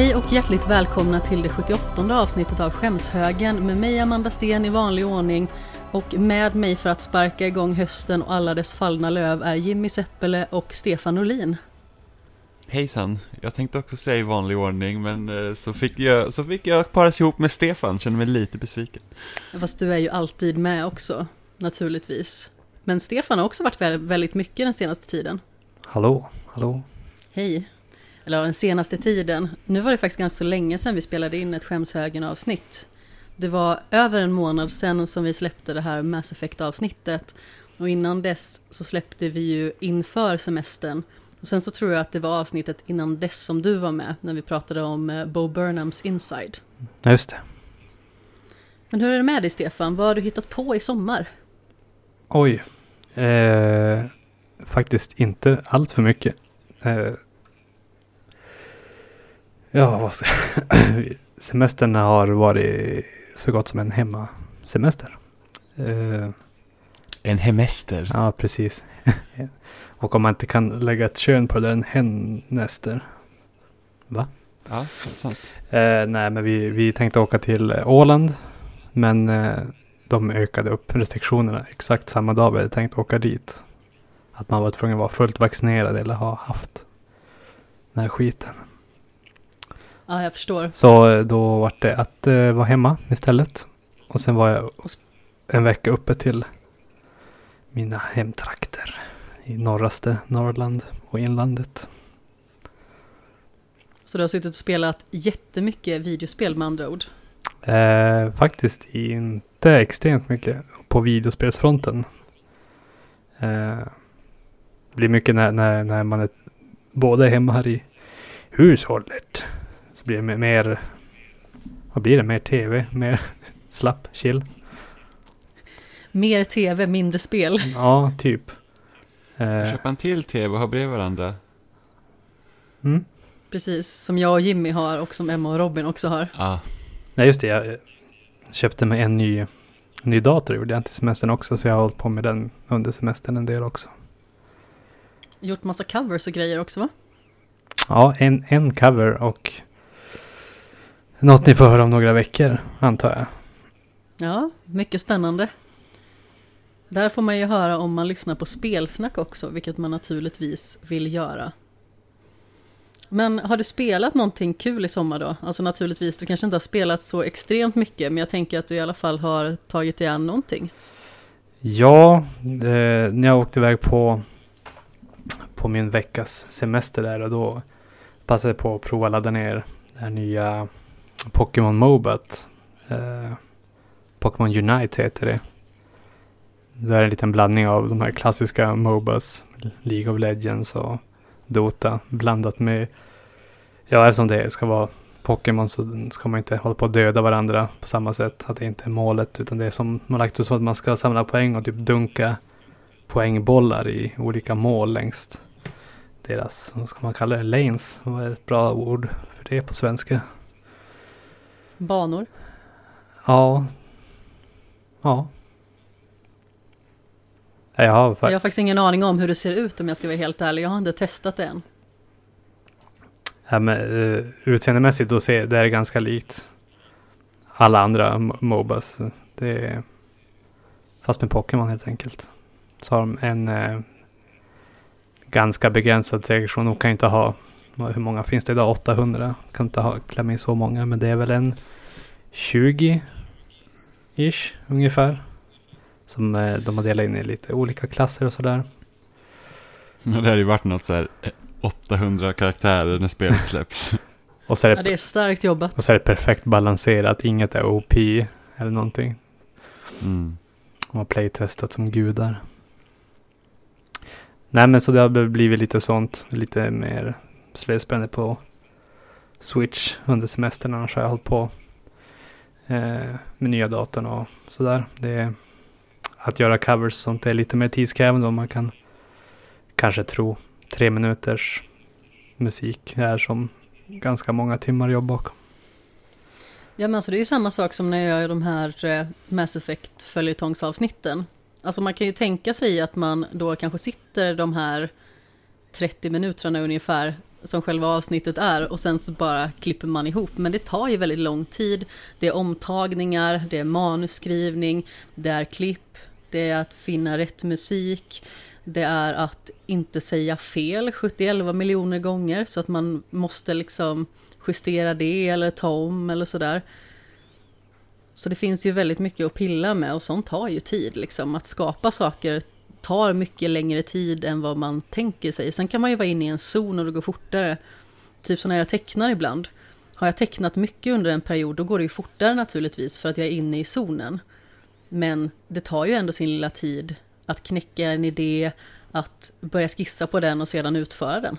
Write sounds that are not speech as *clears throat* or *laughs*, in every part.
Hej och hjärtligt välkomna till det 78 avsnittet av Skämshögen med mig Amanda Sten i vanlig ordning och med mig för att sparka igång hösten och alla dess fallna löv är Jimmy Seppele och Stefan Olin. Hejsan, jag tänkte också säga i vanlig ordning men eh, så fick jag, så fick jag paras ihop med Stefan, känner mig lite besviken. Fast du är ju alltid med också, naturligtvis. Men Stefan har också varit väldigt mycket den senaste tiden. Hallå, hallå. Hej. Eller den senaste tiden. Nu var det faktiskt ganska länge sedan vi spelade in ett Skämshögen-avsnitt. Det var över en månad sedan som vi släppte det här Mass Effect-avsnittet. Och innan dess så släppte vi ju inför semestern. Och sen så tror jag att det var avsnittet innan dess som du var med, när vi pratade om eh, Bo Burnhams Inside. Ja, just det. Men hur är det med dig Stefan? Vad har du hittat på i sommar? Oj. Eh, faktiskt inte allt för mycket. Eh, ja, *clears throat* Semestern har varit så gott som en hemmasemester. Eh, en hemester? Ja, precis. *laughs* Och om man inte kan lägga ett kön på det, är en hennester. Va? Ja, sant. Eh, nej, men vi, vi tänkte åka till Åland. Men eh, de ökade upp restriktionerna exakt samma dag vi hade tänkt åka dit. Att man var tvungen att vara fullt vaccinerad eller ha haft den här skiten. Ja, jag förstår. Så eh, då var det att uh, vara hemma istället. Och sen var jag en vecka uppe till mina hemtrakter i norraste Norrland och inlandet. Så du har suttit och spelat jättemycket videospel med andra ord? Eh, faktiskt inte extremt mycket på videospelsfronten. Eh, det blir mycket när, när, när man är båda är hemma här i hushållet. Så blir det mer, vad blir det, mer tv, mer *laughs* slapp, chill. Mer tv, mindre spel. Ja, typ. Eh. Köpa en till tv och ha bredvid varandra. Mm. Precis, som jag och Jimmy har och som Emma och Robin också har. Ja. Nej, just det. Jag köpte mig en ny, ny dator gjorde jag till semestern också. Så jag har hållit på med den under semestern en del också. Gjort massa covers och grejer också va? Ja, en, en cover och något ni får höra om några veckor, antar jag. Ja, mycket spännande. Där får man ju höra om man lyssnar på spelsnack också, vilket man naturligtvis vill göra. Men har du spelat någonting kul i sommar då? Alltså naturligtvis, du kanske inte har spelat så extremt mycket, men jag tänker att du i alla fall har tagit igen någonting. Ja, det, när jag åkte iväg på, på min veckas semester där och då passade jag på att prova att ladda ner det här nya Pokémon Mobat. Eh, Pokémon Unite heter det. Det är en liten blandning av de här klassiska Mobas, League of Legends och Dota blandat med, ja eftersom det ska vara Pokémon så ska man inte hålla på att döda varandra på samma sätt. Att det inte är målet utan det är som man lagt ut så att man ska samla poäng och typ dunka poängbollar i olika mål längst deras, vad ska man kalla det, lanes. Vad är ett bra ord för det på svenska? Banor? Ja. Ja. Jag har, jag har faktiskt ingen aning om hur det ser ut om jag ska vara helt ärlig. Jag har inte testat det än. Ja, men, uh, utseendemässigt då ser det är ganska likt alla andra Mobas. Det är, fast med Pokémon helt enkelt. Så har de en uh, ganska begränsad selektion. De kan inte ha, hur många finns det idag? 800. Kan inte ha, klämma in så många, men det är väl en 20 ish ungefär. Som eh, de har delat in i lite olika klasser och sådär. Ja, det har ju varit något så här 800 eh, karaktärer när spelet släpps. *laughs* och så är det, ja, det är starkt jobbat. Och så är det perfekt balanserat, inget är OP eller någonting. Mm. De har playtestat som gudar. Nej men så det har blivit lite sånt, lite mer slöspännande på Switch under semestern. Annars har jag hållit på Eh, med nya datorn och sådär. Det att göra covers och sånt är lite mer tidskrävande om man kan kanske tro. Tre minuters musik är som ganska många timmar jobb bakom. Ja men alltså det är ju samma sak som när jag gör de här eh, Mass Effect följetongsavsnitten. Alltså man kan ju tänka sig att man då kanske sitter de här 30 minuterna ungefär som själva avsnittet är och sen så bara klipper man ihop. Men det tar ju väldigt lång tid. Det är omtagningar, det är manusskrivning, det är klipp, det är att finna rätt musik, det är att inte säga fel 71 miljoner gånger så att man måste liksom justera det eller ta om eller sådär. Så det finns ju väldigt mycket att pilla med och sånt tar ju tid liksom. Att skapa saker tar mycket längre tid än vad man tänker sig. Sen kan man ju vara inne i en zon och det går fortare. Typ som när jag tecknar ibland. Har jag tecknat mycket under en period då går det ju fortare naturligtvis för att jag är inne i zonen. Men det tar ju ändå sin lilla tid att knäcka en idé, att börja skissa på den och sedan utföra den.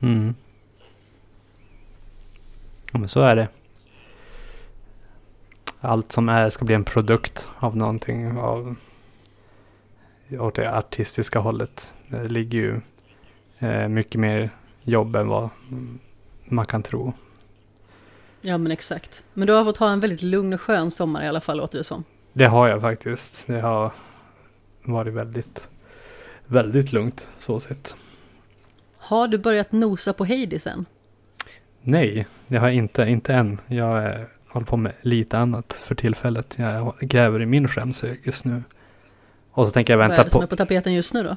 Mm. Ja, men så är det. Allt som är ska bli en produkt av någonting. Av, åt det artistiska hållet. Det ligger ju eh, mycket mer jobb än vad man kan tro. Ja men exakt. Men du har fått ha en väldigt lugn och skön sommar i alla fall låter det som. Det har jag faktiskt. Det har varit väldigt, väldigt lugnt så sett. Har du börjat nosa på Hades än? Nej, det har jag inte. Inte än. Jag eh, håller på med lite annat för tillfället. Jag gräver i min skämshög just nu. Och så tänker jag vänta Vad är det på... som är på tapeten just nu då?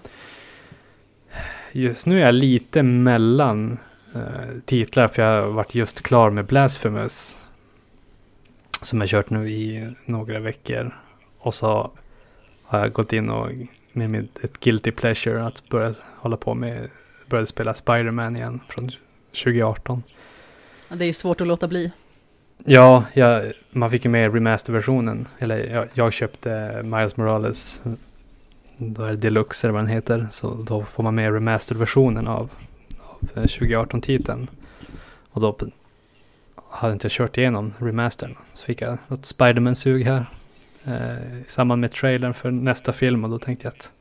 Just nu är jag lite mellan eh, titlar för jag har varit just klar med Blasphemous. Som jag kört nu i några veckor. Och så har jag gått in och med mitt, ett guilty pleasure att börja hålla på med, började spela Spider-Man igen från 2018. Ja, Det är svårt att låta bli. Ja, jag, man fick ju med remaster-versionen. Eller jag, jag köpte Miles Morales. Då är det deluxe eller vad den heter. Så då får man med remaster-versionen av, av eh, 2018-titeln. Och då hade inte jag kört igenom remastern. Så fick jag något Spiderman-sug här. Eh, I samband med trailern för nästa film. Och då tänkte jag att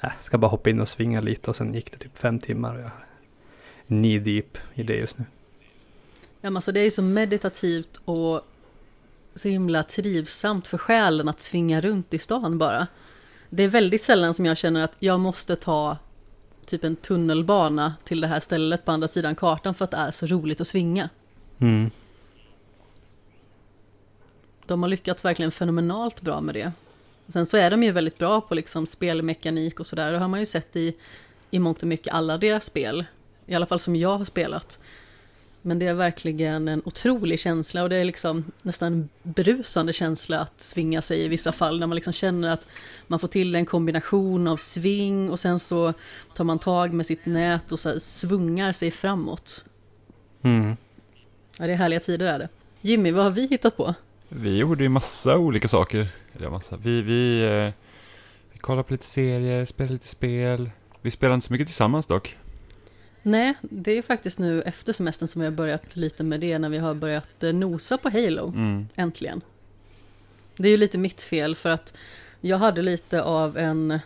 jag ska bara hoppa in och svinga lite. Och sen gick det typ fem timmar. Och jag är knee deep i det just nu. Ja, men alltså det är ju så meditativt och så himla trivsamt för själen att svinga runt i stan bara. Det är väldigt sällan som jag känner att jag måste ta typ en tunnelbana till det här stället på andra sidan kartan för att det är så roligt att svinga. Mm. De har lyckats verkligen fenomenalt bra med det. Sen så är de ju väldigt bra på liksom spelmekanik och sådär. Det har man ju sett i, i mångt och mycket alla deras spel. I alla fall som jag har spelat. Men det är verkligen en otrolig känsla och det är liksom nästan en berusande känsla att svinga sig i vissa fall. När man liksom känner att man får till en kombination av sving och sen så tar man tag med sitt nät och så svungar sig framåt. Mm. Ja, det är härliga tider är det. Jimmy, vad har vi hittat på? Vi gjorde ju massa olika saker. Eller massa. Vi, vi, eh, vi kollade på lite serier, spelade lite spel. Vi spelade inte så mycket tillsammans dock. Nej, det är faktiskt nu efter semestern som vi har börjat lite med det när vi har börjat eh, nosa på Halo, Mm. äntligen. Det är ju lite mitt fel för att jag hade lite av en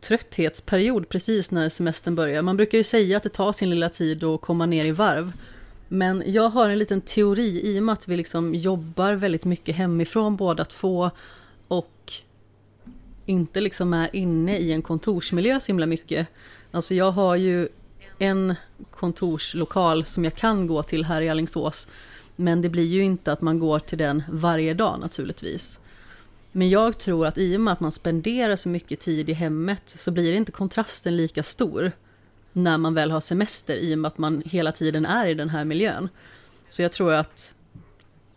trötthetsperiod precis när semestern börjar. Man brukar ju säga att det tar sin lilla tid att komma ner i varv. Men jag har en liten teori i och med att vi liksom jobbar väldigt mycket hemifrån båda två och inte liksom är inne i en kontorsmiljö så himla mycket. Alltså jag har ju en kontorslokal som jag kan gå till här i Alingsås. Men det blir ju inte att man går till den varje dag naturligtvis. Men jag tror att i och med att man spenderar så mycket tid i hemmet så blir inte kontrasten lika stor när man väl har semester i och med att man hela tiden är i den här miljön. Så jag tror att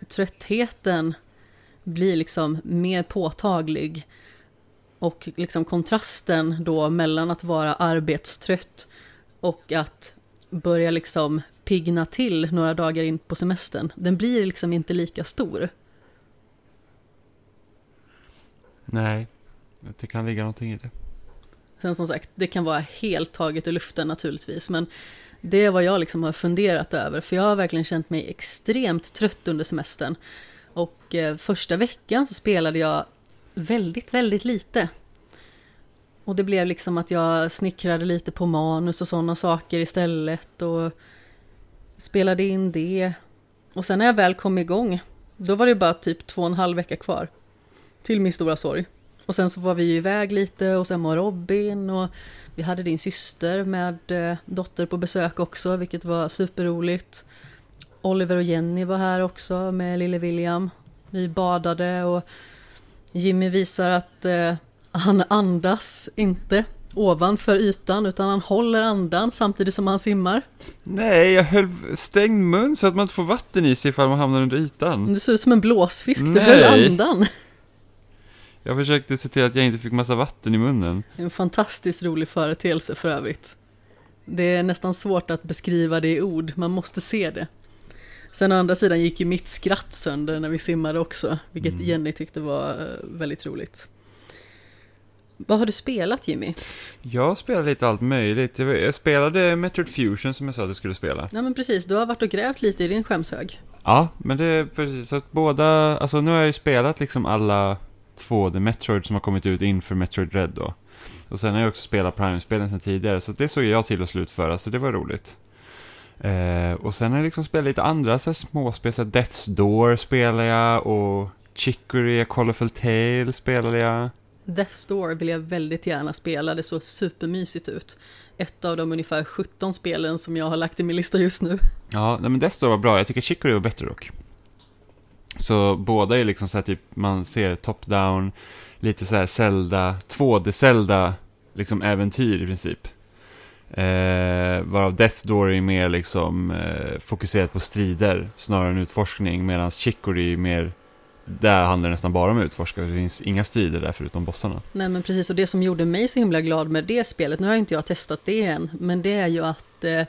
tröttheten blir liksom mer påtaglig och liksom kontrasten då mellan att vara arbetstrött och att börja liksom pigna till några dagar in på semestern, den blir liksom inte lika stor. Nej, det kan ligga någonting i det. Sen som sagt, det kan vara helt taget ur luften naturligtvis, men det är vad jag liksom har funderat över, för jag har verkligen känt mig extremt trött under semestern. Och eh, första veckan så spelade jag väldigt, väldigt lite. Och det blev liksom att jag snickrade lite på manus och sådana saker istället och spelade in det. Och sen när jag väl kom igång, då var det bara typ två och en halv vecka kvar. Till min stora sorg. Och sen så var vi iväg lite och sen var Robin och vi hade din syster med eh, dotter på besök också, vilket var superroligt. Oliver och Jenny var här också med lille William. Vi badade och Jimmy visar att eh, han andas inte ovanför ytan utan han håller andan samtidigt som han simmar. Nej, jag höll stängd mun så att man inte får vatten i sig ifall man hamnar under ytan. Du ser ut som en blåsfisk, du Nej. höll andan. Jag försökte se till att jag inte fick massa vatten i munnen. En fantastiskt rolig företeelse för övrigt. Det är nästan svårt att beskriva det i ord, man måste se det. Sen å andra sidan gick ju mitt skratt sönder när vi simmade också, vilket Mm. Jenny tyckte var eh, väldigt roligt. Vad har du spelat Jimmy? Jag spelade lite allt möjligt. Jag spelade Metroid Fusion som jag sa att jag skulle spela. Ja men precis, du har varit och grävt lite i din skämshög. Ja, men det är precis att båda, alltså nu har jag ju spelat liksom alla två The Metroid som har kommit ut inför Metroid Red då. Och sen har jag också spelat Prime-spelen sen tidigare, så det såg jag till att slutföra, så det var roligt. Eh, och sen har jag liksom spelat lite andra så här småspel, så här Death's Door spelade jag och Chicory, Colorful Tale spelade jag. Death Door vill jag väldigt gärna spela, det såg supermysigt ut. Ett av de ungefär 17 spelen som jag har lagt i min lista just nu. Ja, nej, men Death Door var bra, jag tycker Chicory var bättre dock. Så båda är liksom så här typ, man ser top-down, lite så här Zelda, 2D-Zelda, liksom äventyr i princip. Eh, varav Death Door är mer liksom eh, fokuserat på strider snarare än utforskning, medan Chicory är mer, där handlar det nästan bara om utforska, det finns inga strider där förutom bossarna. Nej men precis, och det som gjorde mig så himla glad med det spelet, nu har inte jag testat det än, men det är ju att eh,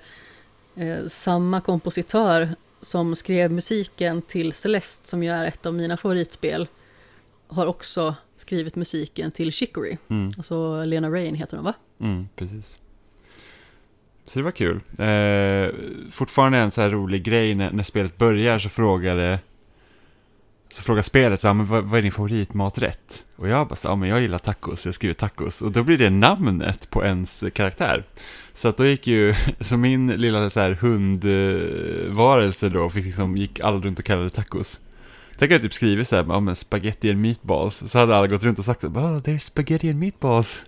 eh, samma kompositör som skrev musiken till Celeste, som ju är ett av mina favoritspel, har också skrivit musiken till Chicory. Mm. Alltså Lena Rain heter hon va? Mm, precis. Så det var kul. Eh, fortfarande en så här rolig grej när, när spelet börjar så frågade så frågar spelet så här, men vad, vad är din favoritmaträtt? Och jag bara så, ja men jag gillar tacos, jag skriver tacos. Och då blir det namnet på ens karaktär. Så att då gick ju, *laughs* så min lilla så här hundvarelse då, fick liksom, gick alla runt och kallade tacos. Tänk att jag typ skriver så här, ja men spaghetti and meatballs. Så hade alla gått runt och sagt, oh, there's spaghetti and meatballs.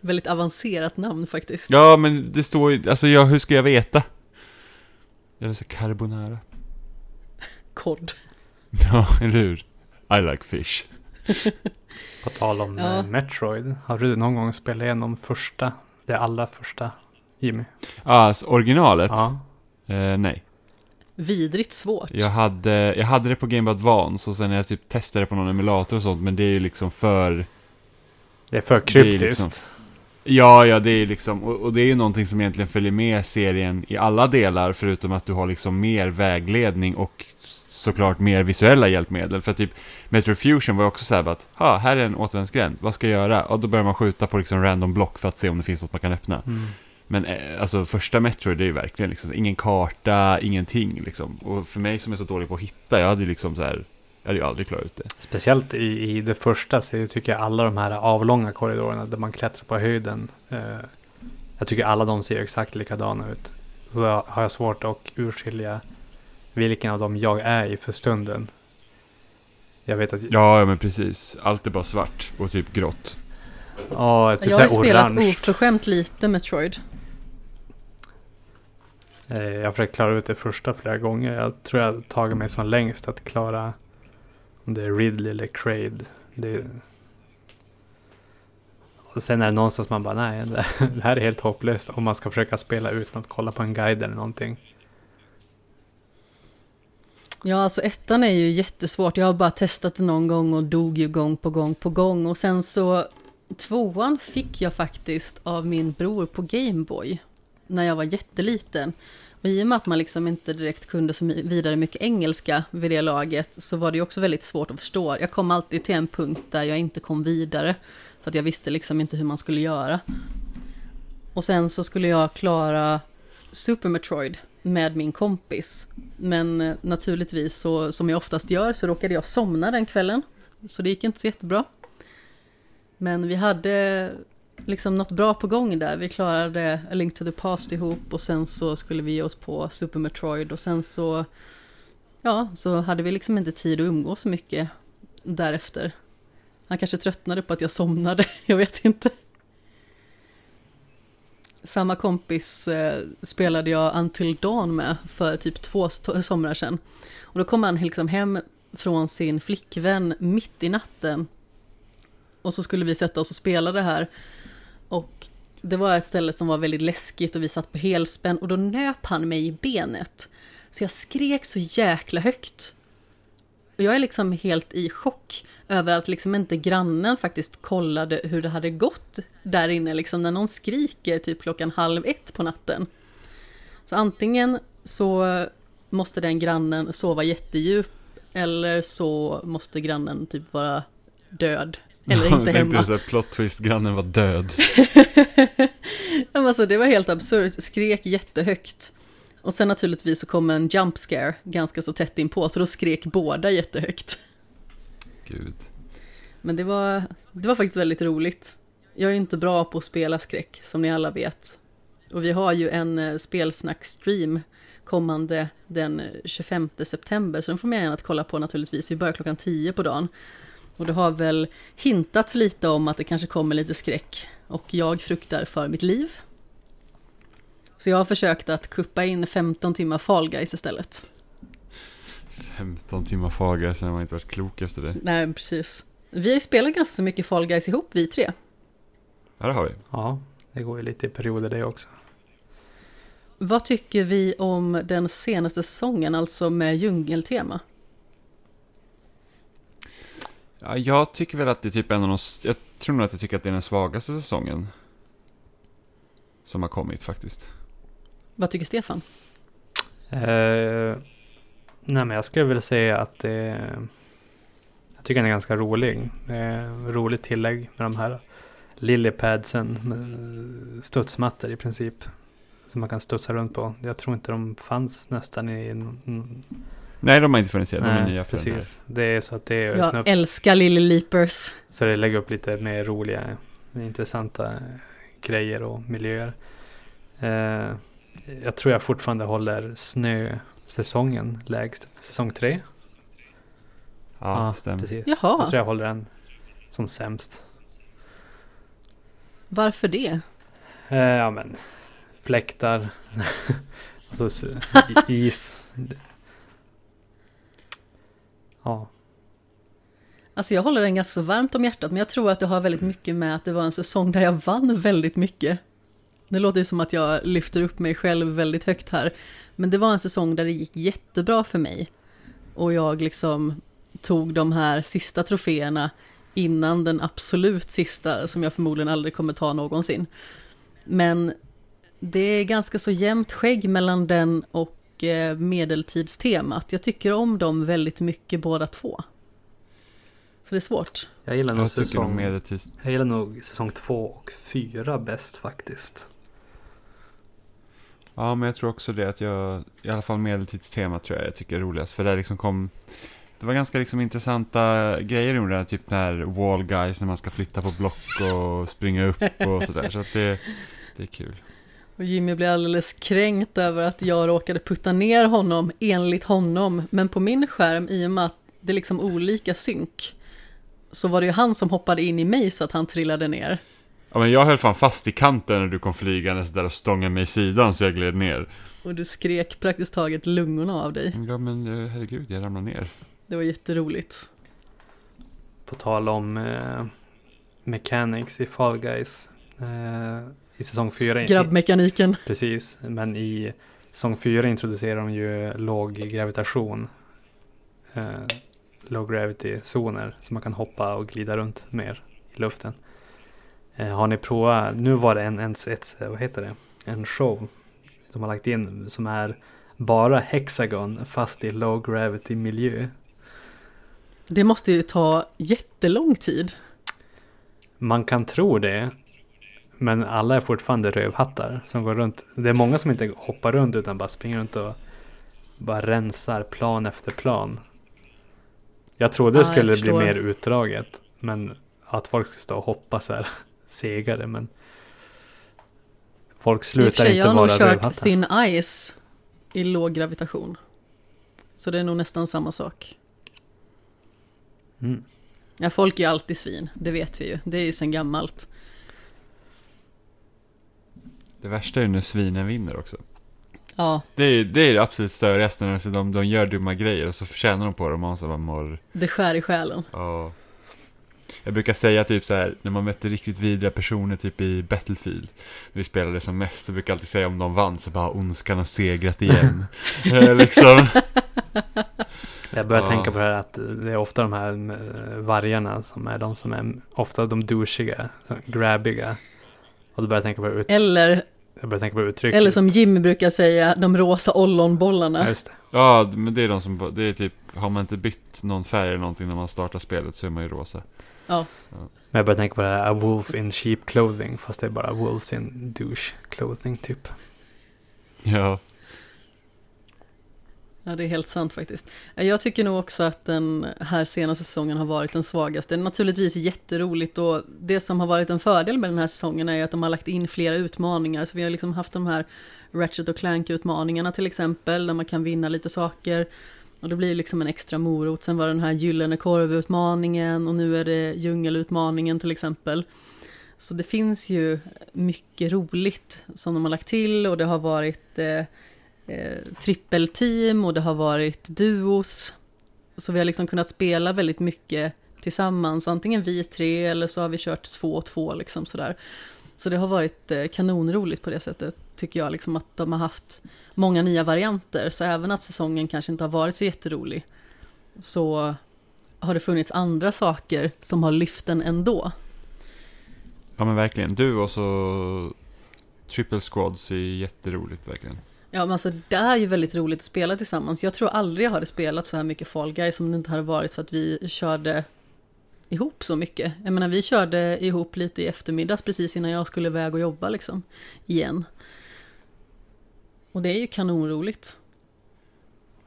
Väldigt avancerat namn faktiskt. Ja, men det står ju, alltså ja, hur ska jag veta? Eller så carbonara. Kod. *laughs* Ja, eller hur? I like fish. *laughs* På tal om Ja. eh, Metroid. Har du någon gång spelat igenom första, det allra första Jimmy? Ah, alltså, originalet? Ja. Eh, nej. Vidrigt svårt. Jag hade, jag hade det på Game Boy Advance och sen när jag typ testade det på någon emulator och sånt, men det är ju liksom för... Det är för Det är kryptiskt. liksom- Ja, ja, det är liksom, och, och det är ju någonting som egentligen följer med serien i alla delar, förutom att du har liksom mer vägledning och såklart mer visuella hjälpmedel. För typ Metro Fusion var ju också så här att, ha, här är en återvändsgränd, vad ska jag göra? Och då börjar man skjuta på liksom random block för att se om det finns något man kan öppna. Mm. Men eh, alltså första Metro, det är ju verkligen liksom ingen karta, ingenting liksom. Och för mig som är så dålig på att hitta, jag hade ju liksom så här, jag hade ju aldrig klarat ut det. Speciellt i, i det första så jag tycker jag alla de här avlånga korridorerna där man klättrar på höjden. Eh, jag tycker alla de ser exakt likadana ut. Så har jag svårt att urskilja vilken av dem jag är i för stunden. Jag vet att Ja, men precis. Allt är bara svart och typ grått. ja, typ jag har spelat orange. oförskämt lite Metroid. Eh, Jag har försökt klara ut det första flera gånger. Jag tror jag har tagit mig som längst att klara om det är Ridley eller Craid. Det... Och sen är det någonstans man bara, nej, det det här är helt hopplöst om man ska försöka spela utan att kolla på en guide eller någonting. Ja, alltså ettan är ju jättesvårt. Jag har bara testat det någon gång och dog ju gång på gång på gång. Och sen så, tvåan fick jag faktiskt av min bror på Gameboy. När jag var jätteliten. Och i och med att man liksom inte direkt kunde så vidare mycket engelska vid det laget så var det ju också väldigt svårt att förstå. Jag kom alltid till en punkt där jag inte kom vidare. För att jag visste liksom inte hur man skulle göra. Och sen så skulle jag klara Super Metroid med min kompis. Men eh, naturligtvis, så, som jag oftast gör, så råkade jag somna den kvällen. Så det gick inte så jättebra. Men vi hade liksom något bra på gång där. Vi klarade A Link to the Past ihop och sen så skulle vi ge oss på Super Metroid och sen så... Ja, så hade vi liksom inte tid att umgås så mycket därefter. Han kanske tröttnade på att jag somnade, *laughs* jag vet inte. Samma kompis eh, spelade jag Until Dawn med för typ två somrar sedan. Och då kom han liksom hem från sin flickvän mitt i natten. Och så skulle vi sätta oss och spela det här. Och det var ett ställe som var väldigt läskigt och vi satt på helspänn och då nöp han mig i benet. Så jag skrek så jäkla högt. Och jag är liksom helt i chock över att liksom inte grannen faktiskt kollade hur det hade gått där inne, liksom när någon skriker typ klockan halv ett på natten. Så antingen så måste den grannen sova jättedjup eller så måste grannen typ vara död. Eller *laughs* inte hemma. Här, plot twist, grannen var död. *laughs* alltså, det var helt absurt, skrek jättehögt. Och sen naturligtvis så kom en jump scare ganska så tätt inpå, så då skrek båda jättehögt. Gud. Men det var, det var faktiskt väldigt roligt. Jag är ju inte bra på att spela skräck, som ni alla vet. Och vi har ju en eh, spelsnack-stream kommande den 25 september, så den får man gärna att kolla på naturligtvis. Vi börjar klockan 10 på dagen. Och det har väl hintats lite om att det kanske kommer lite skräck. Och jag fruktar för mitt liv. Så jag har försökt att kuppa in 15 timmar Fall Guys istället. 15 timmar faga, sen har man inte varit klok efter det. Nej, precis. Vi har ju spelat ganska så mycket Fall Guys ihop, vi tre. Ja, det har vi. Ja, det går ju lite i perioder det också. Vad tycker vi om den senaste säsongen, alltså med djungeltema? Ja, jag tycker väl att det är typ en av de... Jag tror nog att jag tycker att det är den svagaste säsongen. Som har kommit faktiskt. Vad tycker Stefan? Eh, nej men jag skulle vilja säga att det... Jag tycker den är ganska rolig. Eh, roligt tillägg med de här lillypadsen. Med studsmattor i princip. Som man kan studsa runt på. Jag tror inte de fanns nästan i... n- Nej, de har inte funnits än. De är nya för den här. precis. Det är så att det öppnar Jag upp. älskar Lily Leapers. Så det lägger upp lite mer roliga, intressanta grejer och miljöer. Eh, jag tror jag fortfarande håller snösäsongen lägst. Säsong tre. Ja, stämmer. precis. Jag Jaha, tror jag håller den som sämst. varför det? Eh, ja men, fläktar. *laughs* alltså is. Ja, Alltså jag håller den ganska varmt om hjärtat, men jag tror att det har väldigt mycket med att det var en säsong där jag vann väldigt mycket. Det låter ju som att jag lyfter upp mig själv väldigt högt här, men det var en säsong där det gick jättebra för mig. Och jag liksom tog de här sista troféerna innan den absolut sista som jag förmodligen aldrig kommer ta någonsin. Men det är ganska så jämnt skägg mellan den och eh, medeltidstemat. Jag tycker om dem väldigt mycket båda två. Så det är svårt. jag gillar nog Jag säsong, medeltids... jag gillar nog säsong två och fyra bäst faktiskt. Ja, men jag tror också det att jag, i alla fall medeltidstema tror jag jag tycker är roligast. För där liksom kom, det var ganska liksom intressanta grejer i det, typ den här wall guys när man ska flytta på block och springa upp och sådär. Så att det, det är kul. Och Jimmy blir alldeles kränkt över att jag råkade putta ner honom enligt honom. Men på min skärm, i och med att det är liksom olika synk, så var det ju han som hoppade in i mig så att han trillade ner. Ja, men jag höll fan fast i kanten när du kom flygandes där och stångade mig i sidan så jag gled ner. Och du skrek praktiskt taget lungorna av dig. Ja, men eh, herregud, jag ramlade ner. Det var jätteroligt. På tal om eh, mechanics i Fall Guys. Eh, I säsong fyra. Grabbmekaniken. Precis, men i säsong fyra introducerar de ju låg gravitation. Eh, low gravity zoner. Så man kan hoppa och glida runt mer i luften. Eh, har ni provat, nu var det en, en, ett, vad heter det? En show. De har lagt in som är bara hexagon fast i low gravity miljö. Det måste ju ta jättelång tid. Man kan tro det. Men alla är fortfarande rövhattar som går runt. Det är många som inte hoppar runt utan bara springer runt och bara rensar plan efter plan. Jag trodde det skulle bli mer utdraget. Men att folk ska stå och hoppa så här segare. Men folk I och för slutar sig, inte jag har nog vara kört rövhattar. Thin Ice i låg gravitation. Så det är nog nästan samma sak. Mm. Ja, folk är ju alltid svin, det vet vi ju. Det är ju sen gammalt. Det värsta är ju när svinen vinner också. Ja, Det är det, är det absolut störigaste när de, de, de gör dumma grejer och så förtjänar de på det och man så bara mår... det skär i själen. Ja. Jag brukar säga typ så här, när man mötte riktigt vidriga personer typ i Battlefield, när vi spelade som mest, så brukar jag alltid säga om de vann så bara ondskan har segrat igen. *laughs* Eh, liksom. Jag börjar Ja. tänka på det här att det är ofta de här eh, vargarna som är de som är ofta de douchiga, grabbiga. Och då börjar jag tänka på ut, Eller, jag börjar tänka på uttrycket. eller som Jimmy brukar säga, de rosa ollonbollarna. Ja, just det. Ja, men det är de som, det är typ, har man inte bytt någon färg eller någonting när man startar spelet så är man ju rosa. Ja, Men jag börjar tänka på det här, a wolf in cheap clothing, fast det är bara wolves in douche clothing typ. Ja. ja, det är helt sant faktiskt. Jag tycker nog också att den här senaste säsongen har varit den svagaste. Naturligtvis jätteroligt och det som har varit en fördel med den här säsongen är att de har lagt in flera utmaningar. Så vi har liksom haft de här Ratchet och Clank-utmaningarna till exempel, där man kan vinna lite saker. Och det blir liksom en extra morot. Sen var det den här Gyllene korv-utmaningen och nu är det djungelutmaningen till exempel. Så det finns ju mycket roligt som de har lagt till och det har varit eh, eh, trippelteam och det har varit duos. Så vi har liksom kunnat spela väldigt mycket tillsammans, antingen vi tre eller så har vi kört två och två liksom sådär. Så det har varit eh, kanonroligt på det sättet, tycker jag, liksom att de har haft många nya varianter. Så även att säsongen kanske inte har varit så jätterolig, så har det funnits andra saker som har lyft den ändå. Ja men verkligen, du och så Triple Squads är jätteroligt verkligen. Ja, men alltså det är ju väldigt roligt att spela tillsammans. Jag tror aldrig jag hade spelat så här mycket Fall Guys om det inte hade varit för att vi körde ihop så mycket. Jag menar, vi körde ihop lite i eftermiddags precis innan jag skulle iväg och jobba liksom, igen. Och det är ju kanonroligt.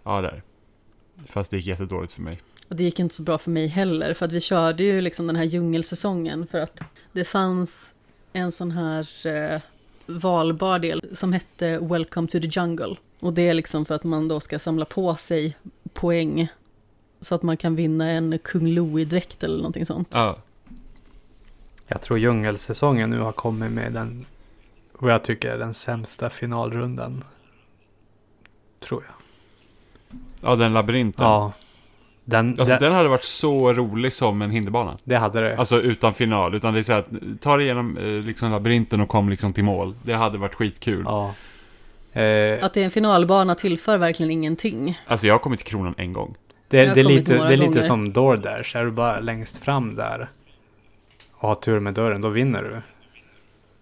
Ja det är Fast det gick jättedåligt för mig. Och det gick inte så bra för mig heller, för att vi körde ju liksom den här djungelsäsongen för att det fanns en sån här eh, valbar del som hette Welcome to the Jungle. Och det är liksom för att man då ska samla på sig poäng så att man kan vinna en Kung Louie-dräkt eller någonting sånt. Ja, Jag tror djungelsäsongen nu har kommit med den, vad jag tycker är den sämsta finalrundan. Tror jag. ja den labyrinten. Ja. Den, Alltså den, den hade varit så rolig som en hinderbana. det hade det. Alltså utan final, utan det är så här att ta dig igenom eh, liksom labyrinten och kom liksom till mål. Det hade varit skitkul. Ja. Eh, Att det är en finalbana tillför verkligen ingenting. Alltså jag har kommit till kronan en gång. det, det är lite, det är lite gånger. som DoorDash. Är du bara längst fram där och har tur med dörren, då vinner du.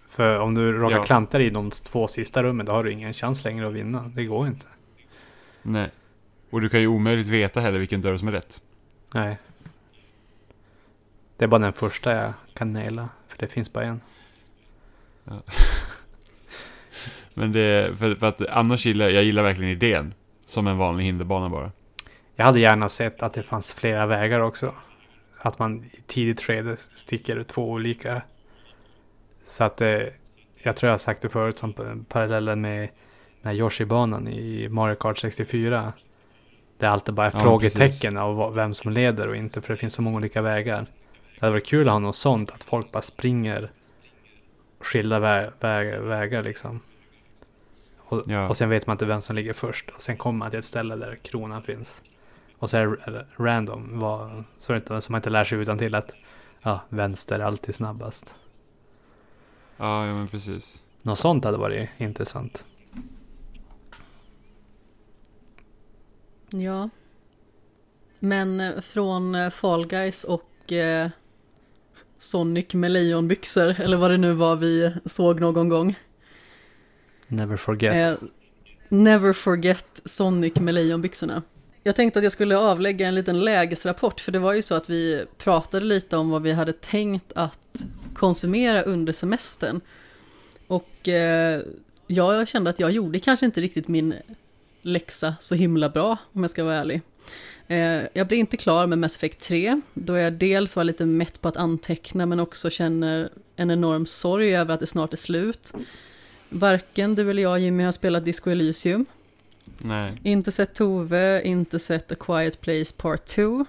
För om du råkar Ja. klanta i de två sista rummen, då har du ingen chans längre att vinna. Det går inte. Nej. Och du kan ju omöjligt veta heller vilken dörr som är rätt. Nej. Det är bara den första jag kan naila. För det finns bara en. *laughs* Men det, för, för att annars gillar jag gillar verkligen idén. Som en vanlig hinderbana bara. Jag hade gärna sett att det fanns flera vägar också. Att man i tidigt skede sticker två olika. Så att det, jag tror jag har sagt det förut som parallellen med här Yoshi-banan i Mario Kart 64. Det är alltid bara Ja, frågetecken av vad- vem som leder och inte för det finns så många olika vägar. Det hade varit kul att ha något sånt, att folk bara springer skilda vä vä vägar liksom. Och, Ja. och sen vet man inte vem som ligger först. Och sen kommer man till ett ställe där kronan finns. Och så är det random. Vad, så, inte, så man inte lär sig utan till att ja, vänster är alltid snabbast. Ja, ja men precis. Något sånt hade varit intressant. Ja. Men eh, från eh, Fall Guys och eh, Sonic med lejonbyxor, eller vad det nu var vi såg någon gång. Never forget. Eh, never forget Sonic med lejonbyxorna. Jag tänkte att jag skulle avlägga en liten lägesrapport, för det var ju så att vi pratade lite om vad vi hade tänkt att konsumera under semestern. Och eh, jag kände att jag gjorde kanske inte riktigt min läxa så himla bra, om jag ska vara ärlig. Eh, jag blev inte klar med Mass Effect 3, då jag dels var lite mätt på att anteckna, men också känner en enorm sorg över att det snart är slut. Varken du eller jag, Jimmy, har spelat Disco Elysium. Nej. Inte sett Tove, inte sett A Quiet Place Part 2.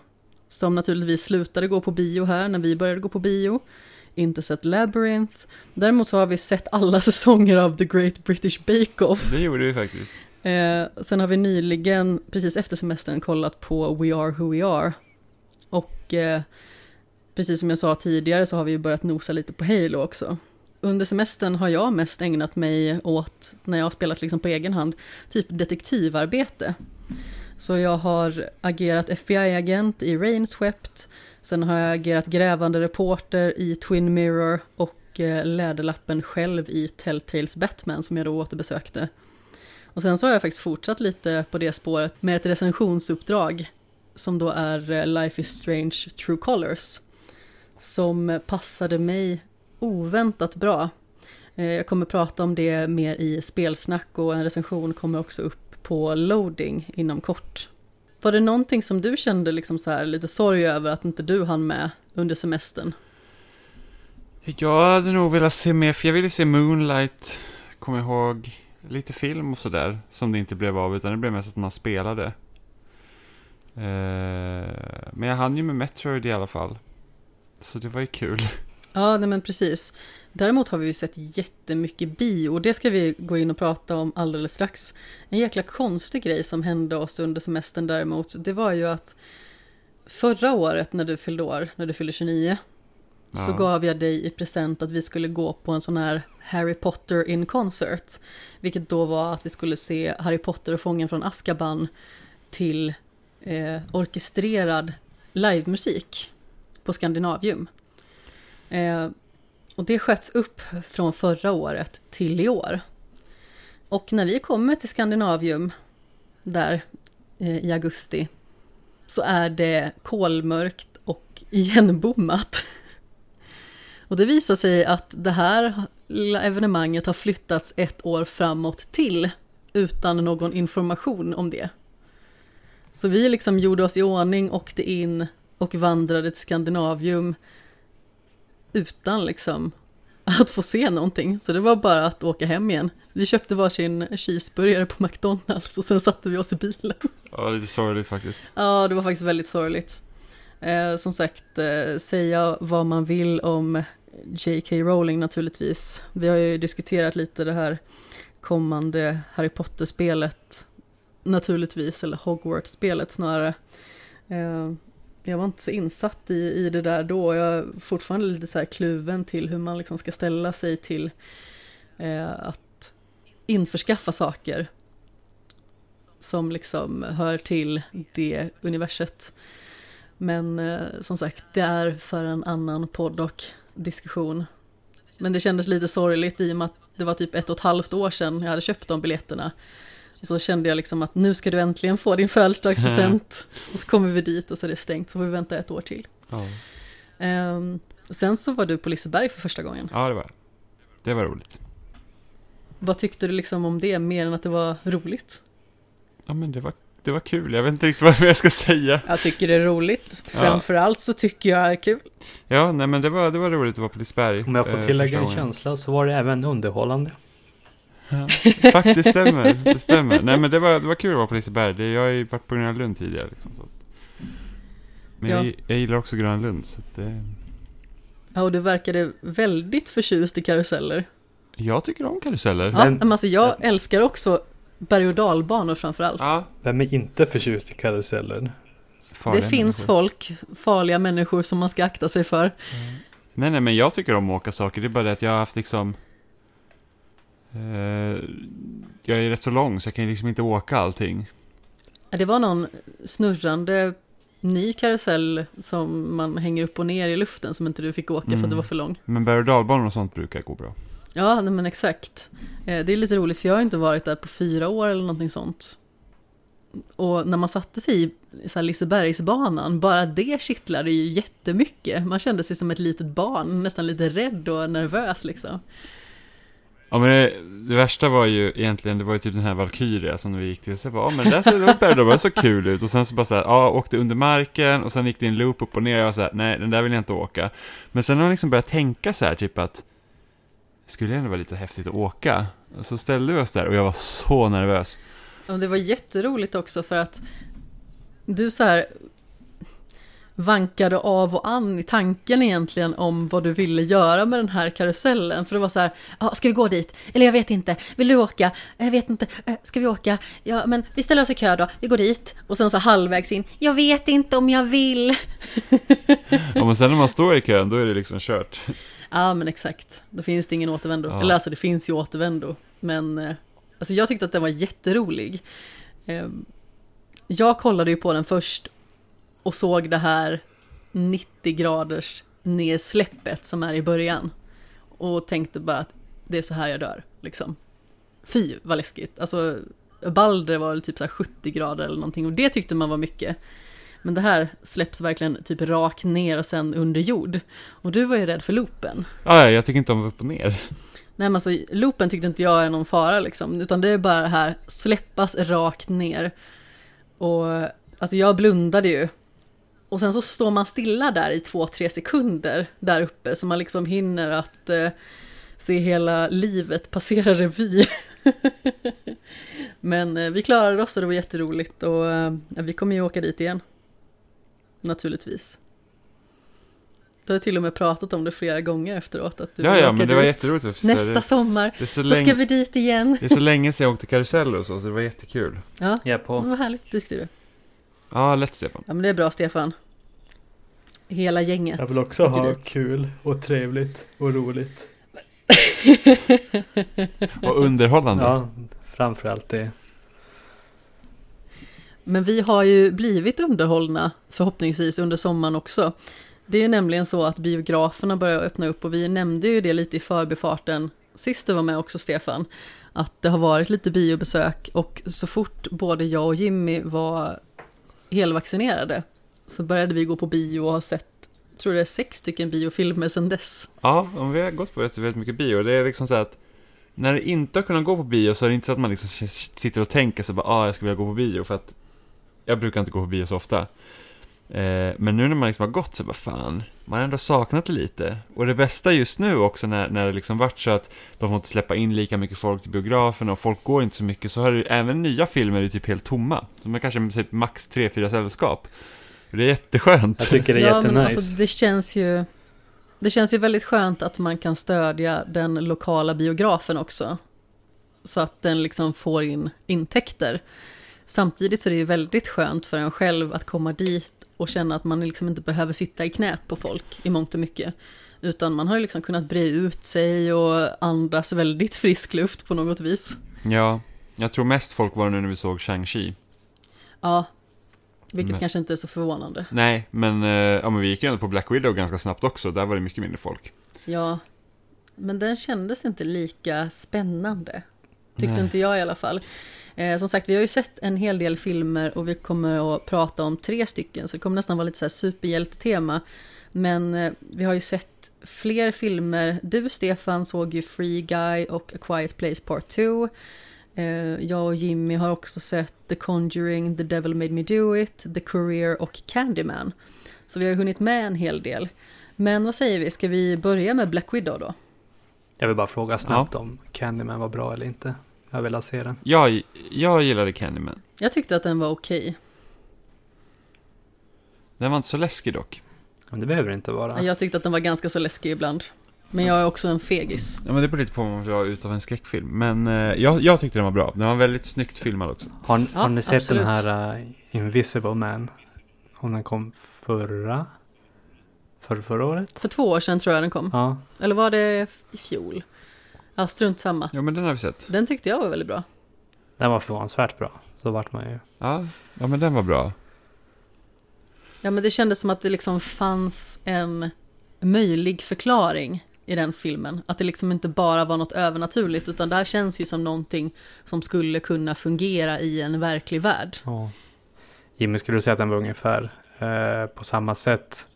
som naturligtvis slutade gå på bio här när vi började gå på bio. Inte sett Labyrinth. Däremot så har vi sett alla *laughs* säsonger av The Great British Bake Off. Det gjorde vi faktiskt. Eh, sen har vi nyligen, precis efter semestern, kollat på We Are Who We Are. Och eh, precis som jag sa tidigare så har vi ju börjat nosa lite på Halo också. Under semestern har jag mest ägnat mig åt, när jag har spelat liksom på egen hand, typ detektivarbete. Så jag har agerat FBI-agent i Rainswept, sen har jag agerat grävande reporter i Twin Mirror och eh, Läderlappen själv i Telltales Batman som jag då återbesökte. Och sen så har jag faktiskt fortsatt lite på det spåret med ett recensionsuppdrag som då är eh, Life is Strange True Colors. Som passade mig oväntat bra. Eh, jag kommer prata om det mer i spelsnack och en recension kommer också upp på loading inom kort. Var det någonting som du kände liksom så här lite sorg över att inte du hann med under semestern? Jag hade nog velat se mer, för jag ville se Moonlight, kommer jag ihåg, lite film och sådär, som det inte blev av, utan det blev mest att man spelade. Eh, men jag hann ju med Metroid i alla fall. Så det var ju kul. Ja, nej men precis. Däremot har vi ju sett jättemycket bio och det ska vi gå in och prata om alldeles strax. En jäkla konstig grej som hände oss under semestern däremot, det var ju att förra året när du fyllde år, när du fyllde 29, så Ja. gav jag dig i present att vi skulle gå på en sån här Harry Potter in concert. Vilket då var att vi skulle se Harry Potter och Fången från Azkaban till eh, orkestrerad livemusik på Skandinavium. Eh, och det sköts upp från förra året till i år. Och när vi kommer till Skandinavium där eh, i augusti så är det kolmörkt och igenbommat. *laughs* Och det visar sig att det här lilla evenemanget har flyttats ett år framåt till utan någon information om det. Så vi liksom gjorde oss i ordning, åkte in och vandrade till Skandinavium utan liksom att få se någonting. Så det var bara att åka hem igen. Vi köpte varsin cheeseburgare på McDonalds och sen satte vi oss i bilen. Ja, lite sorgligt faktiskt. Ja, det var faktiskt väldigt sorgligt. Eh, som sagt, eh, säga vad man vill om J.K. Rowling naturligtvis. Vi har ju diskuterat lite det här kommande Harry Potter-spelet naturligtvis, eller Hogwarts-spelet snarare. Eh, jag var inte så insatt i, i det där då. Jag är fortfarande lite så här kluven till hur man liksom ska ställa sig till eh, att införskaffa saker som liksom hör till det universet. Men eh, som sagt, det är för en annan podd och diskussion. Men det kändes lite sorgligt i och med att det var typ ett och ett halvt år sedan jag hade köpt de biljetterna. Så kände jag liksom att nu ska du äntligen få din födelsedagspresent. och *laughs* så kommer vi dit och så är det stängt, så får vi vänta ett år till. Ja, Ehm, sen så var du på Liseberg för första gången. ja det var det. var roligt. Vad tyckte du liksom om det, mer än att det var roligt? Ja, men det var, det var kul. Jag vet inte riktigt *laughs* vad jag ska säga. Jag tycker det är roligt. Ja. Framförallt så tycker jag det är kul. Ja, nej men det var, det var roligt att vara på Liseberg. Om jag får eh, tillägga en känsla så var det även underhållande. Ja, faktiskt, det stämmer. Det stämmer. Nej, men det var, det var kul att vara på Liseberg. Det, jag har ju varit på Gröna Lund tidigare. Liksom, så. Men Ja. jag, jag gillar också Gröna Lund. Så det, Ja, och du verkade väldigt förtjust i karuseller. jag tycker om karuseller. Ja, Men- men alltså jag älskar också berg och dalbanor framförallt. Ja, Vem är inte förtjust i karuseller? det farliga finns människor. folk, farliga människor som man ska akta sig för. Nej, nej, men jag tycker om att åka saker. Det är bara det att jag har haft liksom... Eh, jag är rätt så lång så jag kan ju liksom inte åka allting. Det var någon snurrande ny karusell som man hänger upp och ner i luften som inte du fick åka för att Mm. det var för lång. Men berg och dalbanor och sånt brukar gå bra. Ja, nej, men exakt. Eh, det är lite roligt för jag har inte varit där på fyra år eller någonting sånt. Och när man satte sig i så här Lisebergsbanan, bara det kittlade ju jättemycket. Man kände sig som ett litet barn, nästan lite rädd och nervös liksom. Ja men det, det värsta var ju egentligen, det var ju typ den här Valkyria som vi gick till. Så jag bara, ja men där ser det var så kul ut. Och sen så bara så här, ja, åkte under marken och sen gick det en loop upp och ner. Och jag var så här, nej den där vill jag inte åka. Men sen har jag liksom börjat tänka så här, typ att skulle ändå vara lite häftigt att åka. Så ställde vi oss där och jag var så nervös. Och det var jätteroligt också för att du så här vankade av och an i tanken egentligen om vad du ville göra med den här karusellen. För det var så här, ah, ska vi gå dit? Eller jag vet inte, vill du åka? Jag vet inte, eh, ska vi åka? Ja, men vi ställer oss i kö då, vi går dit. Och sen så halvvägs in, jag vet inte om jag vill. Ja, men sen när man står i kön, då är det liksom kört. Ja, men exakt. Då finns det ingen återvändo. Ja. Eller alltså, det finns ju återvändo. Men eh, alltså, jag tyckte att den var jätterolig. Eh, jag kollade ju på den först och såg det här 90 graders nedsläppet som är i början. Och tänkte bara att det är så här jag dör, liksom. Fy, vad läskigt. Alltså, Balder var väl typ så här 70 grader eller någonting och det tyckte man var mycket. Men det här släpps verkligen typ rakt ner och sen under jord. Och du var ju rädd för loopen. Ja, ja, jag tycker inte om upp och ner. Nej men alltså loopen tyckte inte jag är någon fara liksom. Utan det är bara det här släppas rakt ner. Och alltså jag blundade ju. Och sen så står man stilla där i två, tre sekunder där uppe. Så man liksom hinner att eh, se hela livet passera revy. *laughs* Men eh, vi klarade oss och det var jätteroligt. Och eh, vi kommer ju åka dit igen. Naturligtvis. Du har till och med pratat om det flera gånger efteråt. Att du Ja, ja, men det var jätteroligt. Nästa det, sommar, det, är så då ska länge, vi dit igen. det är så länge sedan jag åkte karusell och så, så det var jättekul. Ja, Jag är det på. var härligt tyckte du. Ja, lätt Stefan. Ja men det är bra Stefan. Hela gänget. Jag vill också ha dit. kul och trevligt och roligt. *laughs* Och underhållande. Ja, framförallt det. Men vi har ju blivit underhållna förhoppningsvis under sommaren också. Det är ju nämligen så att biograferna börjar öppna upp och vi nämnde ju det lite i förbifarten sist du var med också Stefan. Att det har varit lite biobesök och så fort både jag och Jimmy var helvaccinerade så började vi gå på bio och har sett, tror det är sex stycken biofilmer sedan dess. Ja, vi har gått på rätt väldigt mycket bio. Det är liksom så att när det inte har kunnat gå på bio så är det inte så att man liksom sitter och tänker sig bara, ah, jag skulle vilja gå på bio för att jag brukar inte gå på bio så ofta. Eh, men nu när man liksom har gått så bara, fan, man har ändå saknat det lite. Och det bästa just nu också när, när det liksom varit så att de får inte släppa in lika mycket folk till biografen och folk går inte så mycket så har det även nya filmer är typ helt tomma. Som är kanske typ max 3-4 sällskap. Det är jätteskönt. Jag tycker det är ja, men jättenice. alltså, det känns ju Det känns ju väldigt skönt att man kan stödja den lokala biografen också. Så att den liksom får in intäkter. Samtidigt så är det ju väldigt skönt för en själv att komma dit och känna att man liksom inte behöver sitta i knät på folk i mångt och mycket. Utan man har ju liksom kunnat bre ut sig och andas väldigt frisk luft på något vis. Ja, jag tror mest folk var nu när vi såg Shang-Chi. Ja, vilket Men- kanske inte är så förvånande. Nej, men, eh, ja, men vi gick ju ändå på Black Widow ganska snabbt också. Där var det mycket mindre folk. Ja, men den kändes inte lika spännande. Tyckte Nej. inte jag i alla fall. Eh, som sagt, vi har ju sett en hel del filmer och vi kommer att prata om tre stycken, så det kommer nästan vara lite så här superhjältetema. Men eh, vi har ju sett fler filmer. Du, Stefan, såg ju Free Guy och A Quiet Place Part 2. Eh, jag och Jimmy har också sett The Conjuring, The Devil Made Me Do It, The Courier och Candyman. Så vi har hunnit med en hel del. Men vad säger vi, ska vi börja med Black Widow då? Jag vill bara fråga snabbt om Candyman var bra eller inte. Jag vill se den. Jag, jag gillade Candyman. Jag tyckte att den var okej. Den var inte så läskig dock. Men det behöver det inte vara. Jag tyckte att den var ganska så läskig ibland. Men jag är också en fegis. Ja, men det beror lite på om man vill vara utav en skräckfilm. Men eh, jag, jag tyckte den var bra. Den var väldigt snyggt filmad också. Har, Ja, har ni sett absolut. den här uh, Invisible Man? Om den kom förra? För, förra året? För två år sedan tror jag den kom. Ja. Eller var det i fjol? Ja, strunt samma. Ja, men den har vi sett. Den tyckte jag var väldigt bra. Den var förvånansvärt bra. Så vart man ju. Ja, ja men den var bra. Ja, men det kändes som att det liksom fanns en möjlig förklaring i den filmen. Att det liksom inte bara var något övernaturligt, utan det här känns ju som någonting som skulle kunna fungera i en verklig värld. Ja. Jimmy, skulle du säga att den var ungefär eh, på samma sätt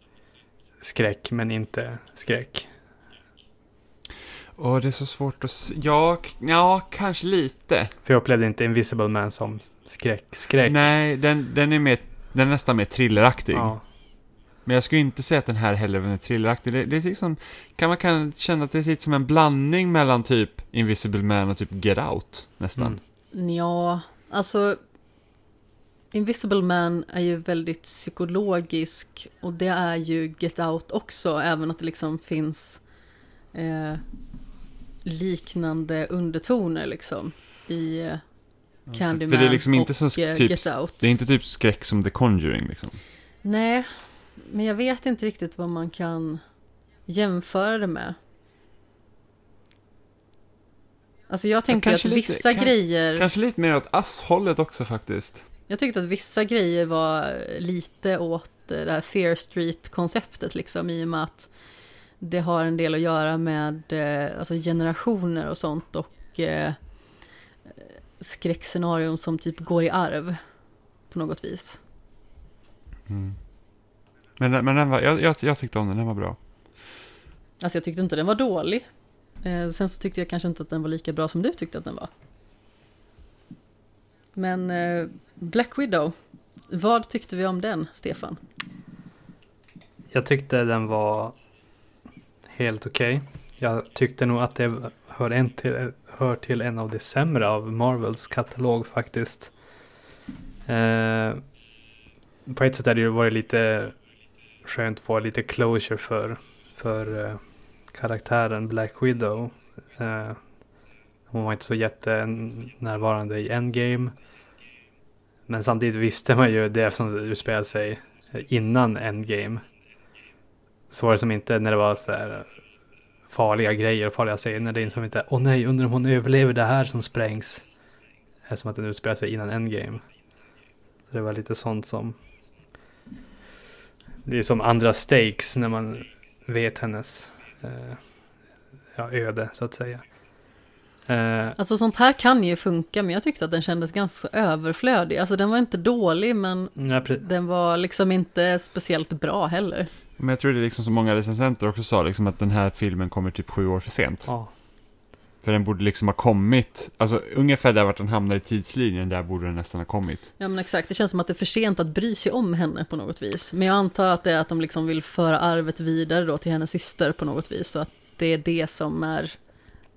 skräck men inte skräck? Och det är så svårt att se. Ja, ja, kanske lite. För jag upplevde inte Invisible Man som skräck. Skräck. Nej, den, den är mer, den är nästan mer thrilleraktig. Ja. Men jag skulle inte säga att den här heller är thrilleraktig. Det, det är liksom, kan man kan känna att det är lite som en blandning mellan typ Invisible Man och typ Get Out, nästan. Mm. Ja, alltså... Invisible Man är ju väldigt psykologisk och det är ju Get Out också, även att det liksom finns eh, liknande undertoner liksom i eh, Candyman För det är liksom inte och så eh, typ, Get Out. det är inte typ skräck som The Conjuring liksom. Nej, men jag vet inte riktigt vad man kan jämföra det med. Alltså jag tänkte kanske att lite- vissa kan- grejer... Kanske lite mer åt asshållet också faktiskt. Jag tyckte att vissa grejer var lite åt det här Fear Street-konceptet liksom i och med att det har en del att göra med eh, alltså generationer och sånt och eh, skräckscenarion som typ går i arv på något vis. Mm. Men, men den var, jag, jag, jag tyckte om den, den var bra. Alltså jag tyckte inte den var dålig. Eh, sen så tyckte jag kanske inte att den var lika bra som du tyckte att den var. Men eh, Black Widow, vad tyckte vi om den, Stefan? Jag tyckte den var helt okej. Jag tyckte nog att det hör, en till, hör till en av de sämre av Marvels katalog faktiskt. Eh, på ett sätt hade det varit lite skönt att få lite closure för, för eh, karaktären Black Widow. Eh, hon var inte så jättenärvarande i Endgame. Men samtidigt visste man ju det som utspelade sig innan Endgame. Så var det som inte när det var så här farliga grejer och farliga scener. Det är som inte, åh nej, undrar om hon överlever det här som sprängs. Det är som att den utspelar sig innan Endgame. Så det var lite sånt som... Det är som andra stakes när man vet hennes eh, ja, öde så att säga. Eh, Alltså sånt här kan ju funka, men jag tyckte att den kändes ganska överflödig. Alltså den var inte dålig, men ja, den var liksom inte speciellt bra heller. Men jag tror det är liksom som många recensenter också sa, liksom att den här filmen kommer typ sju år för sent. ja, För den borde liksom ha kommit, alltså ungefär där vart den hamnar i tidslinjen, där borde den nästan ha kommit. Ja men exakt, det känns som att det är för sent att bry sig om henne på något vis. Men jag antar att det är att de liksom vill föra arvet vidare då till hennes syster på något vis. Så att det är det som är